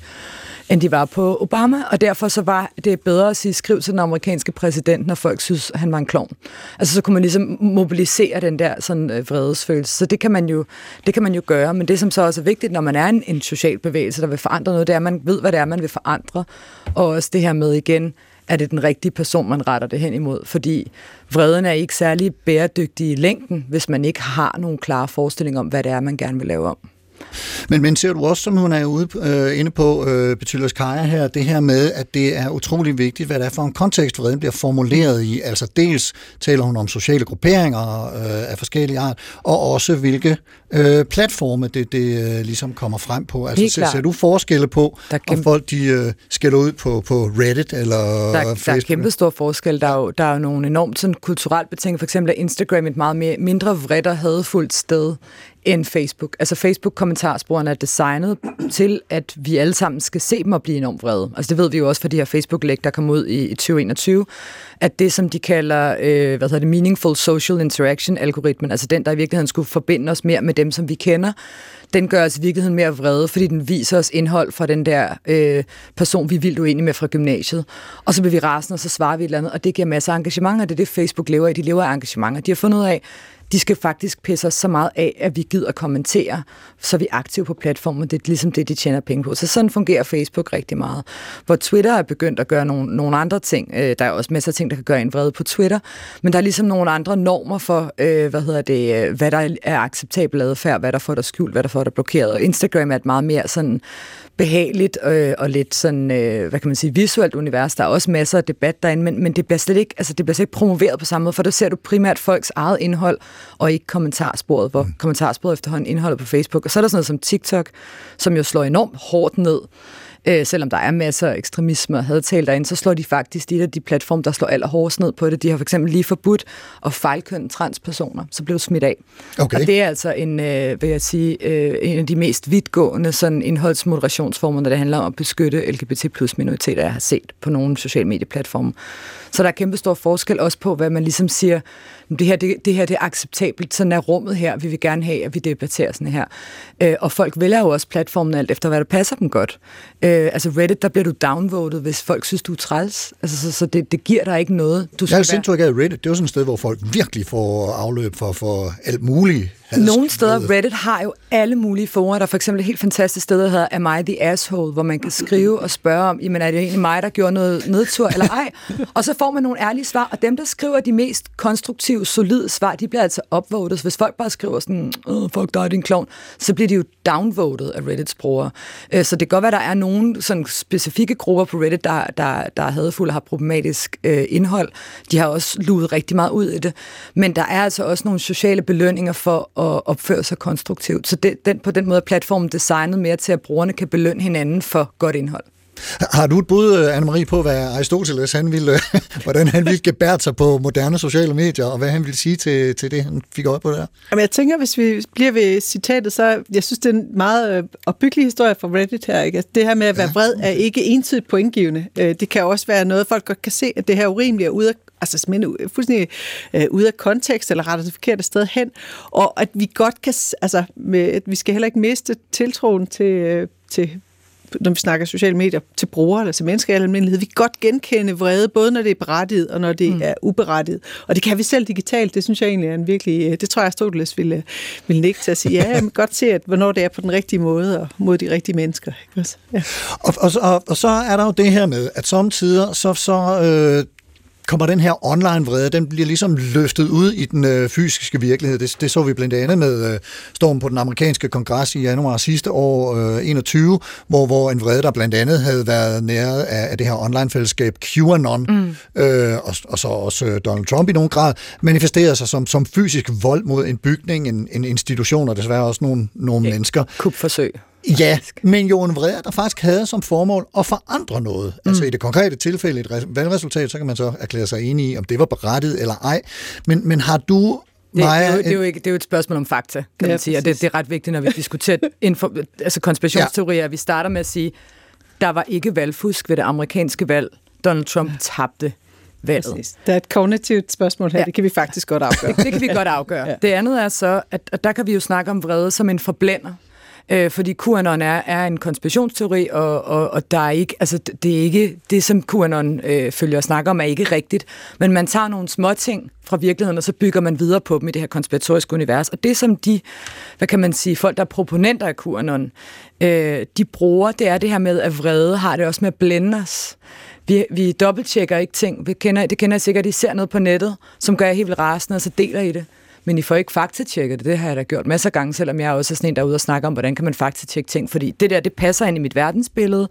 end de var på Obama, og derfor så var det bedre at sige, skriv til den amerikanske præsident, når folk synes, han var en klovn. Altså så kunne man ligesom mobilisere den der sådan øh, vredesfølelse. Så det kan, man jo, det kan man jo gøre, men det som så også er vigtigt, når man er en, en social bevægelse, der vil forandre noget, det er, at man ved, hvad det er, man vil forandre. Og også det her med igen, er det den rigtige person, man retter det hen imod. Fordi vreden er ikke særlig bæredygtig i længden, hvis man ikke har nogle klare forestillinger om, hvad det er, man gerne vil lave om. Men, men ser du også, som hun er ude øh, inde på, øh, Betylers Kaja her, det her med, at det er utrolig vigtigt, hvad det er for en kontekst, vreden bliver formuleret i. Altså dels taler hun om sociale grupperinger øh, af forskellige art, og også hvilke øh, platforme det, det øh, ligesom kommer frem på. Altså ser, ser du forskelle på, der kæmpe... om folk de øh, skælder ud på, på Reddit eller der, Facebook? Der er kæmpe stor forskel. Der er jo, der er jo nogle enormt sådan, kulturelt betinget. For eksempel er Instagram et meget mere, mindre vredt og hadfuldt sted end Facebook. Altså Facebook-kommentarsporene er designet til, at vi alle sammen skal se dem og blive enormt vrede. Altså det ved vi jo også fra de her Facebook-læg, der kom ud i, 2021, at det, som de kalder øh, hvad hedder det, Meaningful Social Interaction-algoritmen, altså den, der i virkeligheden skulle forbinde os mere med dem, som vi kender, den gør os i virkeligheden mere vrede, fordi den viser os indhold fra den der øh, person, vi er vildt uenige med fra gymnasiet. Og så bliver vi rasende, og så svarer vi et eller andet, og det giver masser af engagement, og det er det, Facebook lever af. De lever af engagement, og De har fundet ud af, de skal faktisk pisse os så meget af, at vi gider kommentere, så vi er aktive på platformen. Det er ligesom det, de tjener penge på. Så sådan fungerer Facebook rigtig meget. Hvor Twitter er begyndt at gøre nogle, nogle andre ting. Øh, der er også masser af ting, der kan gøre en vrede på Twitter. Men der er ligesom nogle andre normer for, øh, hvad hedder det, øh, hvad der er acceptabel adfærd, hvad der får dig skjult, hvad der får dig blokeret. Og Instagram er et meget mere sådan behageligt øh, og lidt sådan, øh, hvad kan man sige, visuelt univers. Der er også masser af debat derinde, men, men det bliver slet ikke, altså det bliver slet ikke promoveret på samme måde, for der ser du primært folks eget indhold, og ikke kommentarsporet, hvor mm. kommentarsporet efterhånden indholdet på Facebook. Og så er der sådan noget som TikTok, som jo slår enormt hårdt ned øh, selvom der er masser af ekstremisme og hadtale derinde, så slår de faktisk de af de platforme, der slår allerhårdest ned på det. De har for eksempel lige forbudt at fejlkønne transpersoner, så blev smidt af. Okay. Og det er altså en, øh, vil jeg sige, øh, en af de mest vidtgående sådan indholdsmoderationsformer, når det handler om at beskytte LGBT plus minoriteter, jeg har set på nogle sociale medieplatforme. Så der er kæmpe stor forskel også på, hvad man ligesom siger, det her, det, det her det er acceptabelt, sådan er rummet her, vi vil gerne have, at vi debatterer sådan her. Øh, og folk vælger jo også platformen alt efter, hvad der passer dem godt. Øh, altså Reddit, der bliver du downvoted, hvis folk synes, du er træls. Altså, så, så det, det giver dig ikke noget. Du jeg har indtryk af, Reddit, det er jo sådan et sted, hvor folk virkelig får afløb for, for alt muligt. Nogle steder, Reddit har jo alle mulige forer. Der er for eksempel et helt fantastisk sted, der hedder Am I the Asshole, hvor man kan skrive og spørge om, jamen er det egentlig mig, der gjorde noget nedtur eller ej? Og så får man nogle ærlige svar, og dem, der skriver de mest konstruktive, solide svar, de bliver altså upvoted. Hvis folk bare skriver sådan, oh, fuck dig, din klovn, så bliver de jo downvoted af Reddits brugere. Øh, så det kan godt være, der er nogle sådan specifikke grupper på Reddit, der, der, der er hadfulde og har problematisk øh, indhold. De har også luet rigtig meget ud i det. Men der er altså også nogle sociale belønninger for at opføre sig konstruktivt. Så det, den, på den måde er platformen designet mere til, at brugerne kan belønne hinanden for godt indhold. Har du et bud, øh, Anne-Marie, på, hvad Aristoteles, han ville, hvordan han ville gebære sig på moderne sociale medier, og hvad han ville sige til, til det, han fik øje på der? Jamen, jeg tænker, hvis vi bliver ved citatet, så jeg synes, det er en meget øh, opbyggelig historie fra Reddit her. Ikke? Altså, det her med at være vred er ikke entydigt pointgivende. Øh, det kan også være noget, folk godt kan se, at det her er urimeligt og ude af altså simpelthen fuldstændig øh, ude af kontekst, eller retter det forkerte sted hen, og at vi godt kan, altså, med, at vi skal heller ikke miste tiltroen til, øh, til når vi snakker sociale medier, til brugere eller til mennesker i almindelighed. Vi kan godt genkende vrede, både når det er berettiget og når det mm. er uberettiget. Og det kan vi selv digitalt. Det synes jeg egentlig er en virkelig... Det tror jeg, Aristoteles ville, ville nikke til at sige. Ja, jeg kan godt se, at hvornår det er på den rigtige måde og mod de rigtige mennesker. Ikke? Ja. Og, og, og, og så er der jo det her med, at samtidig så, så øh, kommer den her online-vrede, den bliver ligesom løftet ud i den øh, fysiske virkelighed. Det, det så vi blandt andet med øh, stormen på den amerikanske kongres i januar sidste år, øh, 21, hvor, hvor en vrede, der blandt andet havde været nære af, af det her online-fællesskab QAnon, mm. øh, og, og så også øh, Donald Trump i nogen grad, manifesterede sig som, som fysisk vold mod en bygning, en, en institution, og desværre også nogle, nogle okay. mennesker. Kupforsøg. Ja, men jo en vrede, der faktisk havde som formål at forandre noget. Mm. Altså i det konkrete tilfælde, et valgresultat, så kan man så erklære sig enig i, om det var berettiget eller ej. Men, men har du det, Maja, det, er jo, det, er jo ikke, det er jo et spørgsmål om fakta, kan ja, man sige, og det, det er ret vigtigt, når vi diskuterer info, altså konspirationsteorier. Ja. Vi starter med at sige, der var ikke valgfusk ved det amerikanske valg. Donald Trump tabte valget. Præcis. Der er et kognitivt spørgsmål her, ja. det kan vi faktisk godt afgøre. det, det kan vi godt afgøre. Ja. Det andet er så, at, at der kan vi jo snakke om vrede som en forblænder øh, fordi QAnon er, er en konspirationsteori, og, og, og der er ikke, altså, det er ikke, det som QAnon øh, følger og snakker om, er ikke rigtigt, men man tager nogle små ting fra virkeligheden, og så bygger man videre på dem i det her konspiratoriske univers. Og det, som de, hvad kan man sige, folk, der er proponenter af QAnon, øh, de bruger, det er det her med, at vrede har det også med at blænde os. Vi, vi dobbelttjekker ikke ting. Vi kender, det kender jeg sikkert, at I ser noget på nettet, som gør jer helt vildt rasende, og så deler I det men I får ikke faktatjekket det. Det har jeg da gjort masser af gange, selvom jeg også er sådan en, der er ude og snakke om, hvordan kan man faktatjekke ting, fordi det der, det passer ind i mit verdensbillede,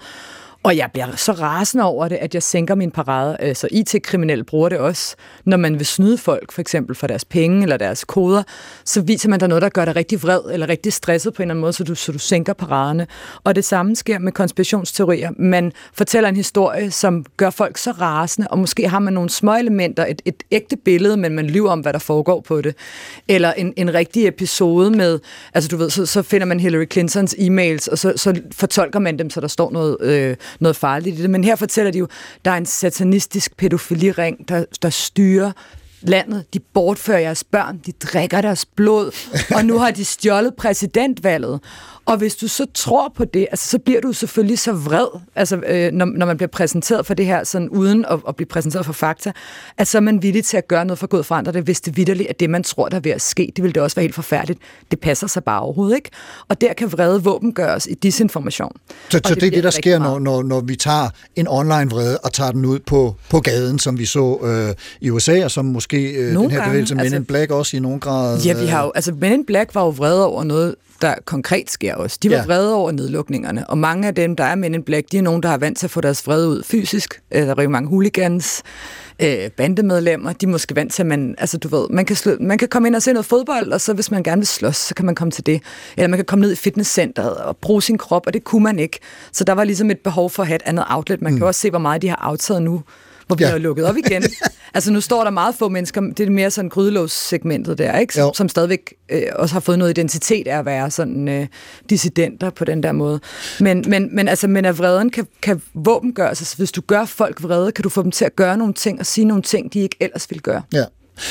og jeg bliver så rasende over det, at jeg sænker min parade. Øh, altså IT-kriminelle bruger det også, når man vil snyde folk, for eksempel for deres penge eller deres koder, så viser man der noget, der gør dig rigtig vred eller rigtig stresset på en eller anden måde, så du, så du sænker paraderne. Og det samme sker med konspirationsteorier. Man fortæller en historie, som gør folk så rasende, og måske har man nogle små elementer, et, et ægte billede, men man lyver om, hvad der foregår på det. Eller en, en rigtig episode med, altså du ved, så, så finder man Hillary Clintons e-mails, og så, så fortolker man dem, så der står noget, øh, noget farligt i det. Men her fortæller de jo, der er en satanistisk pædofiliring, der, der styrer landet. De bortfører jeres børn, de drikker deres blod, og nu har de stjålet præsidentvalget. Og hvis du så tror på det, altså, så bliver du selvfølgelig så vred, altså, øh, når, når man bliver præsenteret for det her, sådan uden at, at blive præsenteret for fakta, at så er man villig til at gøre noget for Gud forandre det, hvis det vidderligt er det, man tror, der er ved at ske. Det vil det også være helt forfærdeligt. Det passer sig bare overhovedet ikke. Og der kan vrede våben gøres i disinformation. Så, så det, det er det, der sker, når, når, når vi tager en online vrede og tager den ud på, på gaden, som vi så øh, i USA, og som måske øh, den Nogle her gange, bevægelse Men altså- in Black også i nogen grad... Ja, vi har jo, altså Men in Black var jo vrede over noget, der konkret sker også. De var Ja. vrede over nedlukningerne, og mange af dem, der er Men in Black, de er nogen, der har vant til at få deres vrede ud fysisk. Øh, Der er jo mange hooligans, øh, bandemedlemmer, de er måske vant til, at man, altså du ved, man kan, slå, man kan komme ind og se noget fodbold, og så hvis man gerne vil slås, så kan man komme til det. Eller man kan komme ned i fitnesscenteret og bruge sin krop, og det kunne man ikke. Så der var ligesom et behov for at have et andet outlet. Man mm. kan også se, hvor meget de har aftaget nu, hvor vi Ja. lukket op igen. altså nu står der meget få mennesker, det er mere sådan grydelås-segmentet der, ikke? Jo. Som, som stadigvæk øh, også har fået noget identitet af at være sådan øh, dissidenter på den der måde. Men, men, men, altså, men at vreden kan, kan våbengøres. Altså, hvis du gør folk vrede, kan du få dem til at gøre nogle ting og sige nogle ting, de ikke ellers ville gøre. Ja.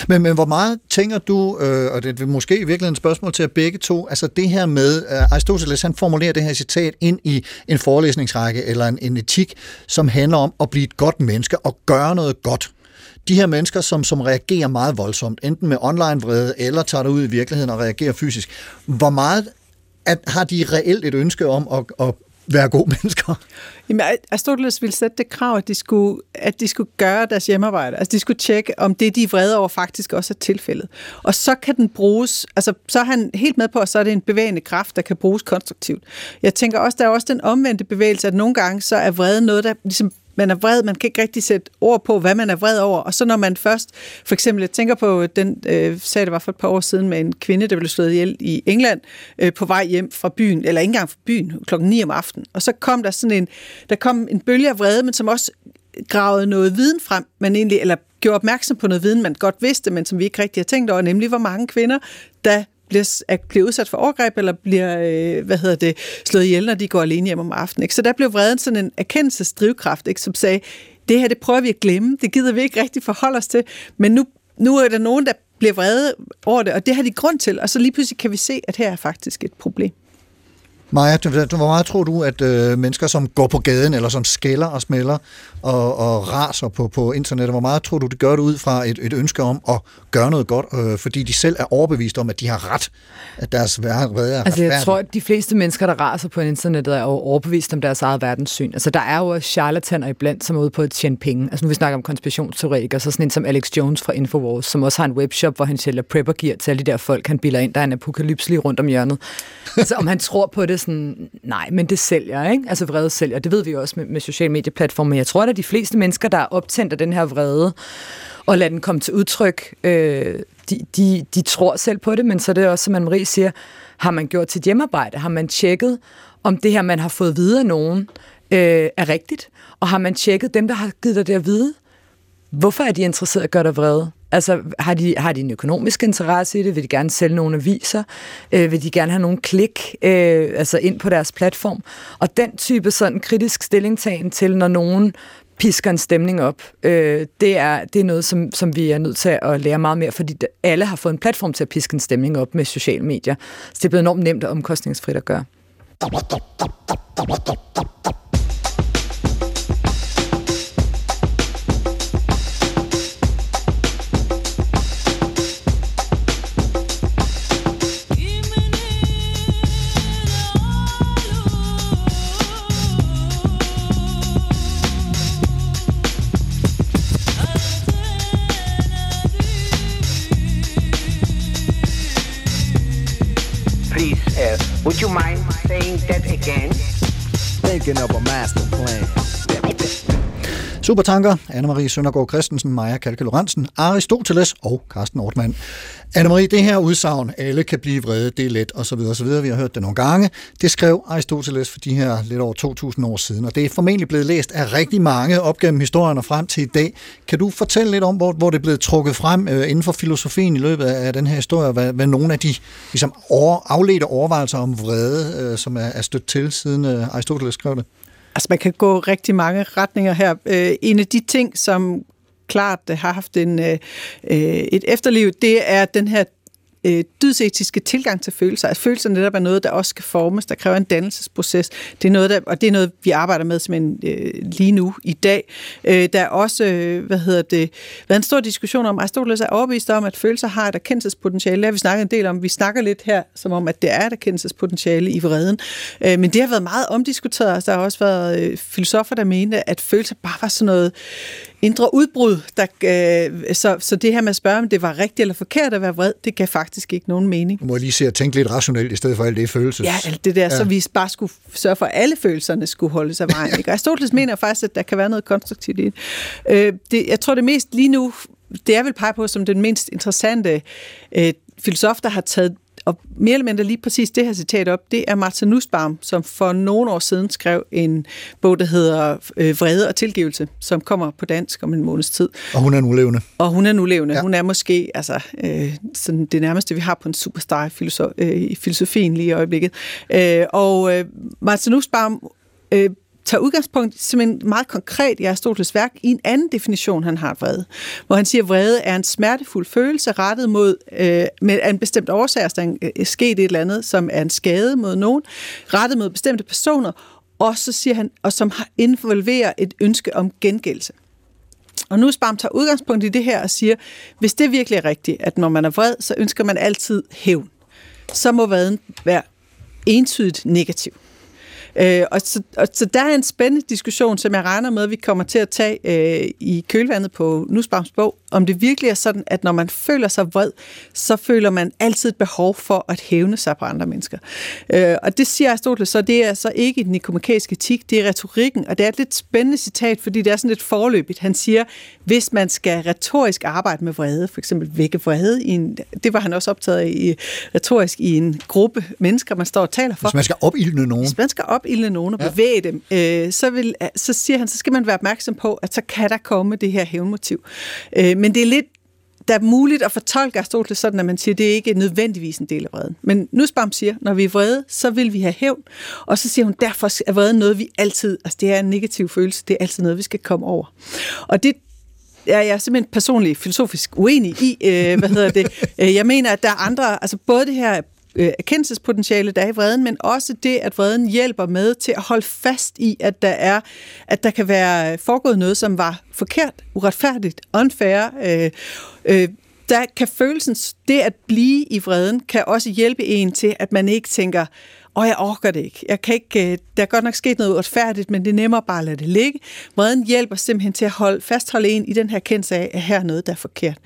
Men, men hvor meget tænker du, øh, og det er måske i virkeligheden et spørgsmål til jer begge to, altså det her med, øh, Aristoteles han formulerer det her citat ind i en forelæsningsrække eller en, en etik, som handler om at blive et godt menneske og gøre noget godt. De her mennesker, som, som reagerer meget voldsomt, enten med online vrede, eller tager det ud i virkeligheden og reagerer fysisk, hvor meget at, har de reelt et ønske om at, at være gode mennesker? Jamen, Aristoteles ville sætte det krav, at de, skulle, at de skulle gøre deres hjemmearbejde. Altså, de skulle tjekke, om det, de er vrede over, faktisk også er tilfældet. Og så kan den bruges, altså, så er han helt med på, at så er det en bevægende kraft, der kan bruges konstruktivt. Jeg tænker også, der er også den omvendte bevægelse, at nogle gange så er vrede noget, der ligesom man er vred, man kan ikke rigtig sætte ord på, hvad man er vred over. Og så når man først, for eksempel, jeg tænker på den øh, sag, der var for et par år siden med en kvinde, der blev slået ihjel i England, øh, på vej hjem fra byen, eller ikke engang fra byen, klokken 9 om aftenen. Og så kom der sådan en, der kom en bølge af vrede, men som også gravede noget viden frem, man egentlig, eller gjorde opmærksom på noget viden, man godt vidste, men som vi ikke rigtig har tænkt over, nemlig hvor mange kvinder, der bliver, er, bliver udsat for overgreb, eller bliver, øh, hvad hedder det, slået ihjel, når de går alene hjem om aftenen. Ikke? Så der blev vreden sådan en erkendelsesdrivkraft, ikke? som sagde, det her, det prøver vi at glemme, det gider vi ikke rigtig forholde os til, men nu, nu er der nogen, der bliver vrede over det, og det har de grund til, og så lige pludselig kan vi se, at her er faktisk et problem. Maja, hvor meget tror du, at øh, mennesker, som går på gaden, eller som skælder og smælder og, og raser på, på internettet, hvor meget tror du, det gør det ud fra et, et ønske om at gøre noget godt, øh, fordi de selv er overbevist om, at de har ret, at deres vrede er Altså, jeg tror, at de fleste mennesker, der raser på internettet, er overbevist om deres eget verdenssyn. Altså, der er jo charlataner iblandt, som er ude på at tjene penge. Altså, nu vi snakker om konspirationsteoretikere, så sådan en som Alex Jones fra Infowars, som også har en webshop, hvor han sælger prepper gear til alle de der folk, han bilder ind, der er en apokalypse lige rundt om hjørnet. altså, om han tror på det, sådan, nej, men det sælger, ikke? Altså, vrede sælger. Det ved vi jo også med, med sociale medieplatforme. Jeg tror, at de fleste mennesker, der er optændt af den her vrede, og lader den komme til udtryk, øh, de, de, de tror selv på det, men så er det også, som Anne-Marie siger, har man gjort sit hjemmearbejde? Har man tjekket, om det her, man har fået videre af nogen, øh, er rigtigt? Og har man tjekket dem, der har givet dig det at vide? Hvorfor er de interesseret i at gøre dig vrede? Altså, har de, har de en økonomisk interesse i det? Vil de gerne sælge nogle aviser? Øh, vil de gerne have nogle klik øh, altså ind på deres platform? Og den type sådan kritisk stillingtagen til, når nogen pisker en stemning op, øh, det, er, det er noget, som, som vi er nødt til at lære meget mere, fordi det- alle har fået en platform til at piske en stemning op med sociale medier. Så det er blevet enormt nemt og omkostningsfrit at gøre. Would you mind saying that again? Thinking of a master plan. Supertanker, Anne-Marie Søndergaard Christensen, Maja Kalke Lorentzen, Aristoteles og Carsten Ortmann. Anne-Marie, det her udsagn, alle kan blive vrede, det er let, og så videre, og så videre. Vi har hørt det nogle gange. Det skrev Aristoteles for de her lidt over 2000 år siden, og det er formentlig blevet læst af rigtig mange op gennem historien og frem til i dag. Kan du fortælle lidt om, hvor, hvor det er blevet trukket frem øh, inden for filosofien i løbet af den her historie, hvad, hvad nogle af de ligesom, over, afledte overvejelser om vrede, øh, som er, er stødt til, siden øh, Aristoteles skrev det? Altså, man kan gå rigtig mange retninger her. Øh, en af de ting, som klart har haft en, øh, øh et efterliv, det er den her øh, dydsetiske tilgang til følelser. At følelser netop er noget, der også skal formes, der kræver en dannelsesproces. Det er noget, der, og det er noget, vi arbejder med simpelthen øh, lige nu i dag. Øh, der er også, øh, hvad hedder det, været en stor diskussion om, Aristoteles er overbevist om, at følelser har et erkendelsespotentiale. Det har vi snakket en del om. Vi snakker lidt her, som om, at det er et erkendelsespotentiale i vreden. Øh, men det har været meget omdiskuteret. Der har også været øh, filosofer, der mente, at følelser bare var sådan noget indre udbrud. Der, øh, så, så det her med at spørge, om det var rigtigt eller forkert at være vred, det gav faktisk ikke nogen mening. Du må lige se at tænke lidt rationelt, i stedet for alt det følelses. Ja, alt det der, ja. så vi bare skulle sørge for, at alle følelserne skulle holde sig vejen. Ikke? Aristoteles mener faktisk, at der kan være noget konstruktivt i det. Øh, det. Jeg tror det mest lige nu, det jeg vil pege på som den mindst interessante øh, filosof, der har taget og mere eller mindre lige præcis det her citat op, det er Martin Nussbaum, som for nogle år siden skrev en bog, der hedder øh, Vrede og tilgivelse, som kommer på dansk om en måneds tid. Og hun er nu levende. Og hun er nu levende. Ja. Hun er måske altså, øh, sådan det nærmeste, vi har på en superstar i, filosof, øh, i filosofien lige i øjeblikket. Øh, og øh, Martin Nussbaum øh, tager udgangspunkt simpelthen meget konkret i Aristoteles værk i en anden definition, han har vrede. Hvor han siger, at vrede er en smertefuld følelse rettet mod, øh, med en bestemt årsag, altså der er øh, sket et eller andet, som er en skade mod nogen, rettet mod bestemte personer, og så siger han, og som involverer et ønske om gengældelse. Og nu Spam tager udgangspunkt i det her og siger, hvis det virkelig er rigtigt, at når man er vred, så ønsker man altid hævn, så må vreden være entydigt negativ. Øh, og, så, og så der er en spændende diskussion, som jeg regner med, at vi kommer til at tage øh, i kølvandet på Nussbaums bog, om det virkelig er sådan, at når man føler sig vred, så føler man altid et behov for at hævne sig på andre mennesker. Øh, og det siger Aristoteles, så det er så ikke i den nikomakæiske etik, det er retorikken, og det er et lidt spændende citat, fordi det er sådan lidt forløbigt. Han siger, hvis man skal retorisk arbejde med vrede, for eksempel vække vrede, i en, det var han også optaget af i, retorisk i en gruppe mennesker, man står og taler for. Hvis man skal opildne nogen. Hvis man skal opildne nogen og ja. bevæge dem, øh, så, vil, så siger han, så skal man være opmærksom på, at så kan der komme det her hævnmotiv. Øh, men det er lidt der er muligt at fortolke Aristoteles sådan, at man siger, at det ikke er nødvendigvis en del af vreden. Men nu Nussbaum siger, når vi er vrede, så vil vi have hævn. Og så siger hun, derfor er vrede noget, vi altid, altså det er en negativ følelse, det er altid noget, vi skal komme over. Og det er jeg simpelthen personligt filosofisk uenig i. Øh, hvad hedder det? Øh, jeg mener, at der er andre, altså både det her øh, erkendelsespotentiale, der er i vreden, men også det, at vreden hjælper med til at holde fast i, at der er, at der kan være foregået noget, som var forkert, uretfærdigt, unfair. Øh, øh, der kan følelsen, det at blive i vreden, kan også hjælpe en til, at man ikke tænker, og jeg orker det ikke. Jeg kan ikke øh, der er godt nok sket noget uretfærdigt, men det er nemmere bare at lade det ligge. Vreden hjælper simpelthen til at holde, fastholde en i den her kendelse af, at her er noget, der er forkert.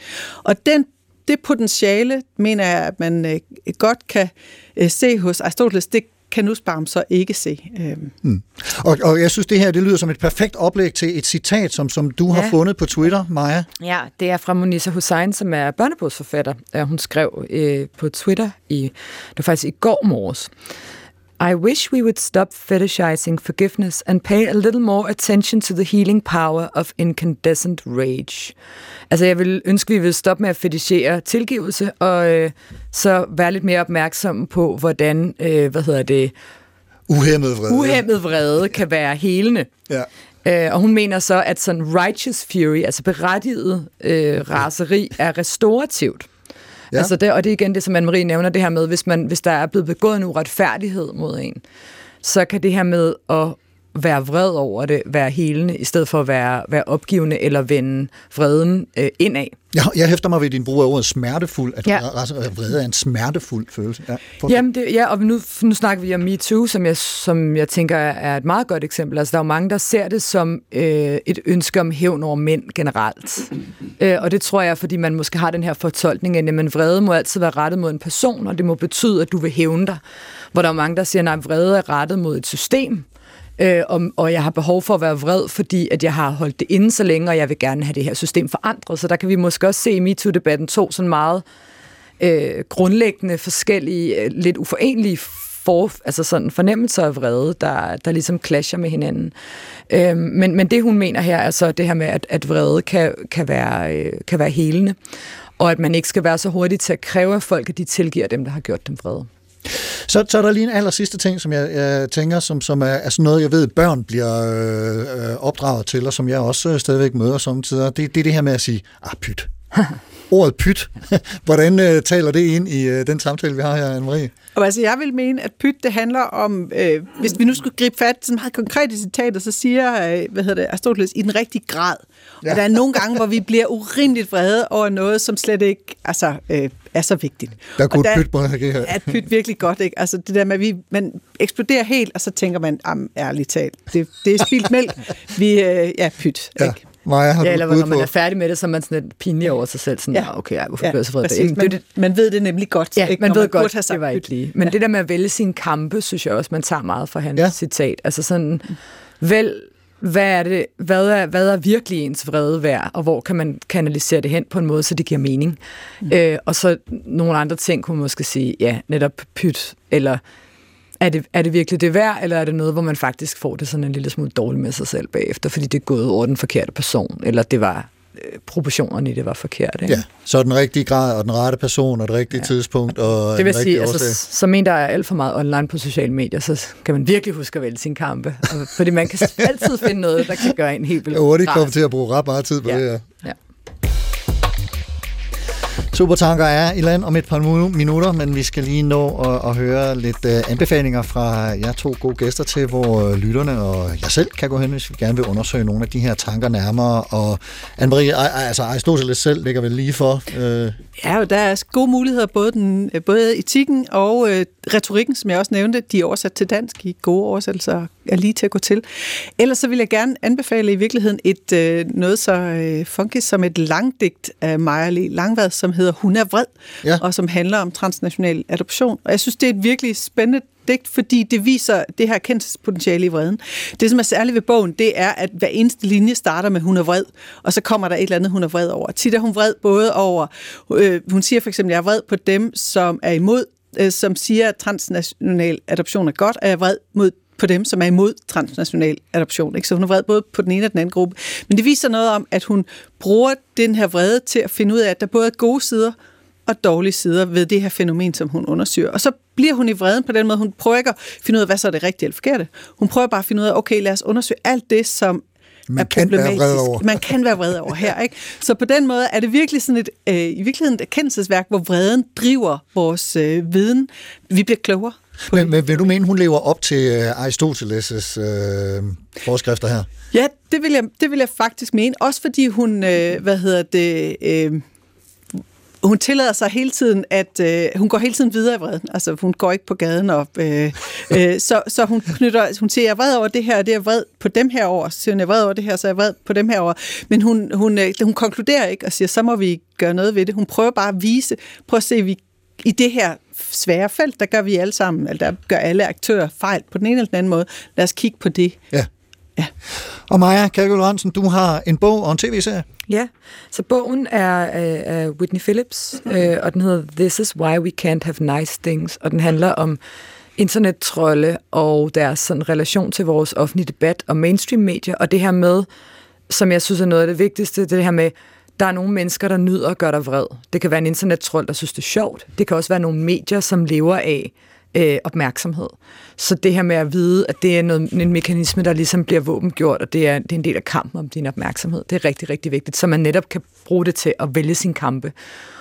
Og den det potentiale, mener jeg, at man øh, godt kan øh, se hos Aristoteles, det kan Nussbaum så ikke se. Øhm. Mm. Og, og jeg synes, det her det lyder som et perfekt oplæg til et citat, som, som du ja. har fundet på Twitter, Maja. Ja, det er fra Monisa Hussein, som er børnebogsforfatter. Hun skrev øh, på Twitter, i, det var faktisk i går morges, I wish we would stop fetishizing forgiveness and pay a little more attention to the healing power of incandescent rage. Altså, jeg vil ønske, vi vil stoppe med at fetishere tilgivelse, og øh, så være lidt mere opmærksomme på, hvordan, øh, hvad hedder det... Uhemmet vrede. Uhemmet vrede kan være helende. Ja. Øh, og hun mener så, at sådan righteous fury, altså berettiget øh, raseri, er restaurativt. Ja. Altså det, og det er igen det, som Anne-Marie nævner, det her med, hvis, man, hvis der er blevet begået en uretfærdighed mod en, så kan det her med at være vred over det, være helende, i stedet for at være, være opgivende eller vende vreden øh, indad. Jeg, jeg hæfter mig ved din brug af ordet smertefuld, at ja. vrede er en smertefuld følelse. Ja, Jamen det, ja, og nu, nu snakker vi om MeToo, som jeg, som jeg tænker er et meget godt eksempel. Altså, der er jo mange, der ser det som øh, et ønske om hævn over mænd generelt. øh, og det tror jeg, fordi man måske har den her fortolkning, at jamen, vrede må altid være rettet mod en person, og det må betyde, at du vil hævne dig. Hvor der er mange, der siger, at vrede er rettet mod et system, øh, og, og jeg har behov for at være vred, fordi at jeg har holdt det inde så længe, og jeg vil gerne have det her system forandret. Så der kan vi måske også se i MeToo-debatten to sådan meget øh, grundlæggende forskellige, øh, lidt uforenlige for, altså sådan fornemmelser af vrede, der, der ligesom clasher med hinanden. Øhm, men, men det, hun mener her, er så det her med, at, at vrede kan, kan, være, øh, kan være helende, og at man ikke skal være så hurtig til at kræve af folk, at de tilgiver dem, der har gjort dem vrede. Så, så er der lige en aller sidste ting, som jeg, jeg tænker, som, som er, er sådan noget, jeg ved, børn bliver øh, opdraget til, og som jeg også øh, stadigvæk møder samtidig. Det, det er det her med at sige, ah, pyt. Ordet pyt. Hvordan øh, taler det ind i øh, den samtale, vi har her, Anne-Marie? Og altså, jeg vil mene, at pyt, det handler om, øh, hvis vi nu skulle gribe fat til meget konkrete citater, så siger, øh, hvad hedder det, Aristoteles, i den rigtige grad. Ja. Og der er nogle gange, hvor vi bliver urimeligt vrede over noget, som slet ikke altså, øh, er så vigtigt. Der kunne og pyt på det her. Er pyt virkelig godt, ikke? Altså det der med, at vi, man eksploderer helt, og så tænker man, am, ærligt talt, det, det er spildt mælk. Vi, øh, ja, pyt, ja. ikke? Maja, har ja, eller når man på? er færdig med det, så er man sådan lidt pinlig over sig selv. Sådan, ja. okay, ej, hvorfor Ja, ja, blev jeg så vred? Man- det, man ved det nemlig godt. Ja, ikke, man ved man godt, have sagt det var ikke lige. Men Ja. det der med at vælge sine kampe, synes jeg også, man tager meget fra hans Ja. ja. citat. Altså sådan, vælg, hvad er, det, hvad, er, hvad er virkelig ens vrede værd, og hvor kan man kanalisere det hen på en måde, så det giver mening. Mm. Øh, og så nogle andre ting kunne man måske sige, ja, netop pyt, eller er det, er det virkelig det værd, eller er det noget, hvor man faktisk får det sådan en lille smule dårligt med sig selv bagefter, fordi det er gået over den forkerte person, eller det var proportionerne i det var forkert. Ikke? Ja, så den rigtige grad, og den rette person, og det rigtige ja. tidspunkt, og Det vil sige, årsag. altså, som en, der er alt for meget online på sociale medier, så kan man virkelig huske at vælge sine kampe. Fordi man kan altid finde noget, der kan gøre en helt vildt Jeg er hurtigt kommet til at bruge ret meget tid på Ja. det her. Ja. Supertanker er i land om et par minutter, men vi skal lige nå at, at høre lidt øh, anbefalinger fra jer to gode gæster til, hvor øh, lytterne og jeg selv kan gå hen, hvis vi gerne vil undersøge nogle af de her tanker nærmere. Og Anne-Marie, altså Aristoteles selv ligger vel lige for. Øh. Ja, der er gode muligheder, både, den, øh, både etikken og øh, retorikken, som jeg også nævnte, de er oversat til dansk i gode oversættelser, er lige til at gå til. Ellers så vil jeg gerne anbefale i virkeligheden et øh, noget så øh, funky som et langdigt af Maja Lee Langvad, som hedder Hun er vred, Ja. og som handler om transnational adoption. Og jeg synes, det er et virkelig spændende digt, fordi det viser det her erkendelsespotentiale i vreden. Det, som er særligt ved bogen, det er, at hver eneste linje starter med, hun er vred, og så kommer der et eller andet, hun er vred over. Tit er hun vred både over, øh, hun siger for eksempel, jeg er vred på dem, som er imod, øh, som siger, at transnational adoption er godt, og jeg er vred mod på dem, som er imod transnational adoption. Ikke? Så hun er vred både på den ene og den anden gruppe. Men det viser noget om, at hun bruger den her vrede til at finde ud af, at der både er gode sider og dårlige sider ved det her fænomen, som hun undersøger. Og så bliver hun i vreden på den måde. Hun prøver ikke at finde ud af, hvad så er det rigtige eller forkerte. Hun prøver bare at finde ud af, okay, lad os undersøge alt det, som Man er kan være vred problematisk. over. Man kan være vred over her. Ikke? Så på den måde er det virkelig sådan et, øh, i virkeligheden et erkendelsesværk, hvor vreden driver vores øh, viden. Vi bliver klogere men, men vil du mene, hun lever op til øh, Aristoteles' øh, forskrifter her? Ja, det vil jeg, det vil jeg faktisk mene. Også fordi hun, øh, hvad hedder det, øh, hun tillader sig hele tiden, at øh, hun går hele tiden videre i vreden. Altså, hun går ikke på gaden op. Øh, øh, så, så hun knytter, hun siger, jeg er vred over det her, og det er vred på dem her over. Så siger hun, jeg er vred over det her, så er jeg vred på dem her over. Men hun, hun, øh, hun konkluderer ikke og siger, så må vi gøre noget ved det. Hun prøver bare at vise, prøv at se, vi i det her svære felt, der gør vi alle sammen, eller der gør alle aktører fejl på den ene eller den anden måde. Lad os kigge på det. Ja. Og Maja Kalkul Hansen, du har en bog og en tv-serie. Ja, så bogen er af, af Whitney Phillips, øh, og den hedder This is why we can't have nice things, og den handler om internettrolde og deres sådan, relation til vores offentlige debat og mainstream medier, og det her med, som jeg synes er noget af det vigtigste, det her med, der er nogle mennesker, der nyder at gøre dig vred. Det kan være en internettrold, der synes, det er sjovt. Det kan også være nogle medier, som lever af øh, opmærksomhed. Så det her med at vide, at det er noget, en mekanisme, der ligesom bliver våbengjort, og det er, det er en del af kampen om din opmærksomhed. Det er rigtig, rigtig vigtigt, så man netop kan bruge det til at vælge sin kampe,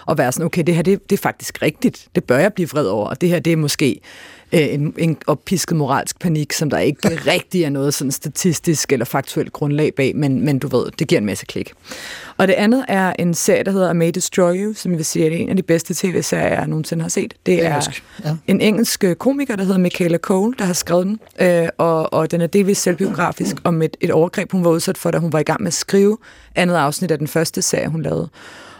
og være sådan, okay, det her det, det er faktisk rigtigt. Det bør jeg blive vred over, og det her det er måske øh, en, en oppisket moralsk panik, som der ikke rigtig er noget sådan statistisk eller faktuelt grundlag bag, men, men du ved, det giver en masse klik. Og det andet er en serie, der hedder I May Destroy You, som jeg vil sige er en af de bedste tv-serier, jeg nogensinde har set. Det er Engelsk, ja. en engelsk øh, komiker, der hedder Michaela Cole, der har skrevet den, øh, og, og den er delvis selvbiografisk om et, et overgreb, hun var udsat for, da hun var i gang med at skrive andet afsnit af den første serie, hun lavede.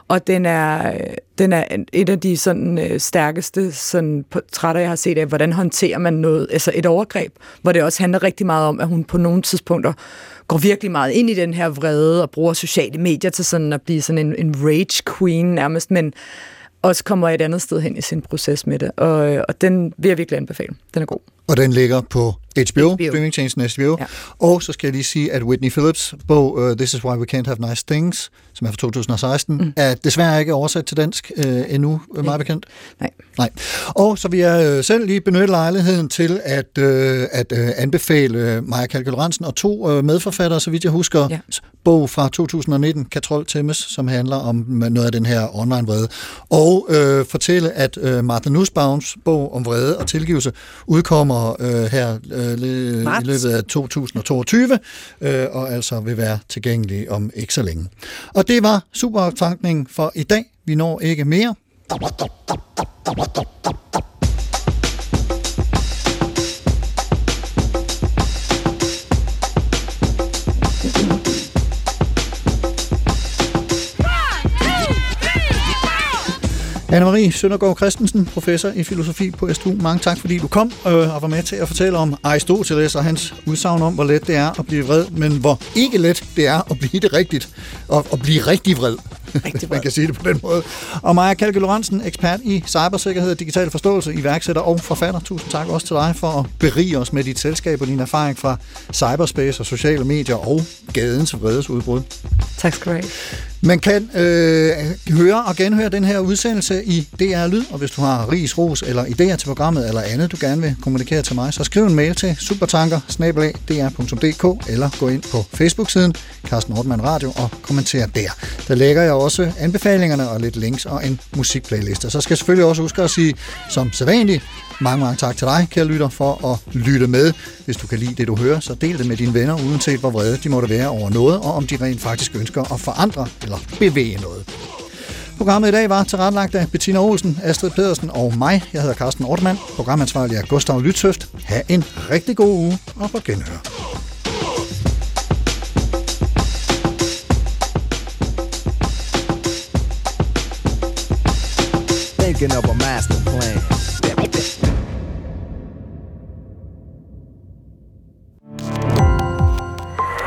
Og den er, den er et af de sådan, øh, stærkeste sådan, portrætter, jeg har set af, hvordan håndterer man noget, altså et overgreb, hvor det også handler rigtig meget om, at hun på nogle tidspunkter går virkelig meget ind i den her vrede og bruger sociale medier til sådan at blive sådan en, en rage queen nærmest, men også kommer et andet sted hen i sin proces med det. Og, og den vil jeg virkelig anbefale. Den er god. Og den ligger på HBO, HBO. streamingtjenesten HBO. Ja. Og så skal jeg lige sige, at Whitney Phillips bog uh, This is why we can't have nice things, som er fra 2016, mm. er desværre ikke oversat til dansk uh, endnu, øh, meget bekendt. Nej. Nej. Og så vil jeg uh, selv lige benytte lejligheden til at, uh, at uh, anbefale Maja Kalke og to uh, medforfattere, så vidt jeg husker, ja. bog fra 2019, Katrol Temmes, som handler om noget af den her online-vrede. Og uh, fortælle, at uh, Martha Nussbaums bog om vrede og tilgivelse udkommer uh, her uh, i løbet af 2022, øh, og altså vil være tilgængelig om ikke så længe. Og det var superoptankningen for i dag. Vi når ikke mere. Anne-Marie Søndergaard Christensen, professor i filosofi på STU. Mange tak, fordi du kom øh, og var med til at fortælle om Aristoteles og hans udsagn om, hvor let det er at blive vred, men hvor ikke let det er at blive det rigtigt, og at blive rigtig vred. Rigtig man kan sige det på den måde. Og Maja Kalke Lorentzen, ekspert i cybersikkerhed og digital forståelse, iværksætter og forfatter. Tusind tak også til dig for at berige os med dit selskab og din erfaring fra cyberspace og sociale medier og gadens vredesudbrud. Tak skal du have. Man kan øh, høre og genhøre den her udsendelse i DR Lyd, og hvis du har ris, ros eller idéer til programmet eller andet, du gerne vil kommunikere til mig, så skriv en mail til supertanker eller gå ind på Facebook-siden Carsten Nordmann Radio og kommenter der. Der lægger jeg også anbefalingerne og lidt links og en musikplaylist. Og så skal jeg selvfølgelig også huske at sige, som sædvanligt, mange, mange tak til dig, kære lytter, for at lytte med. Hvis du kan lide det, du hører, så del det med dine venner, uanset hvor vrede de måtte være over noget, og om de rent faktisk ønsker at forandre eller bevæge noget. Programmet i dag var tilrettelagt af Bettina Olsen, Astrid Pedersen og mig. Jeg hedder Carsten Ortmann. Programansvarlig er Gustav Lytsøft. Ha' en rigtig god uge og på genhør. Thinking of a master plan.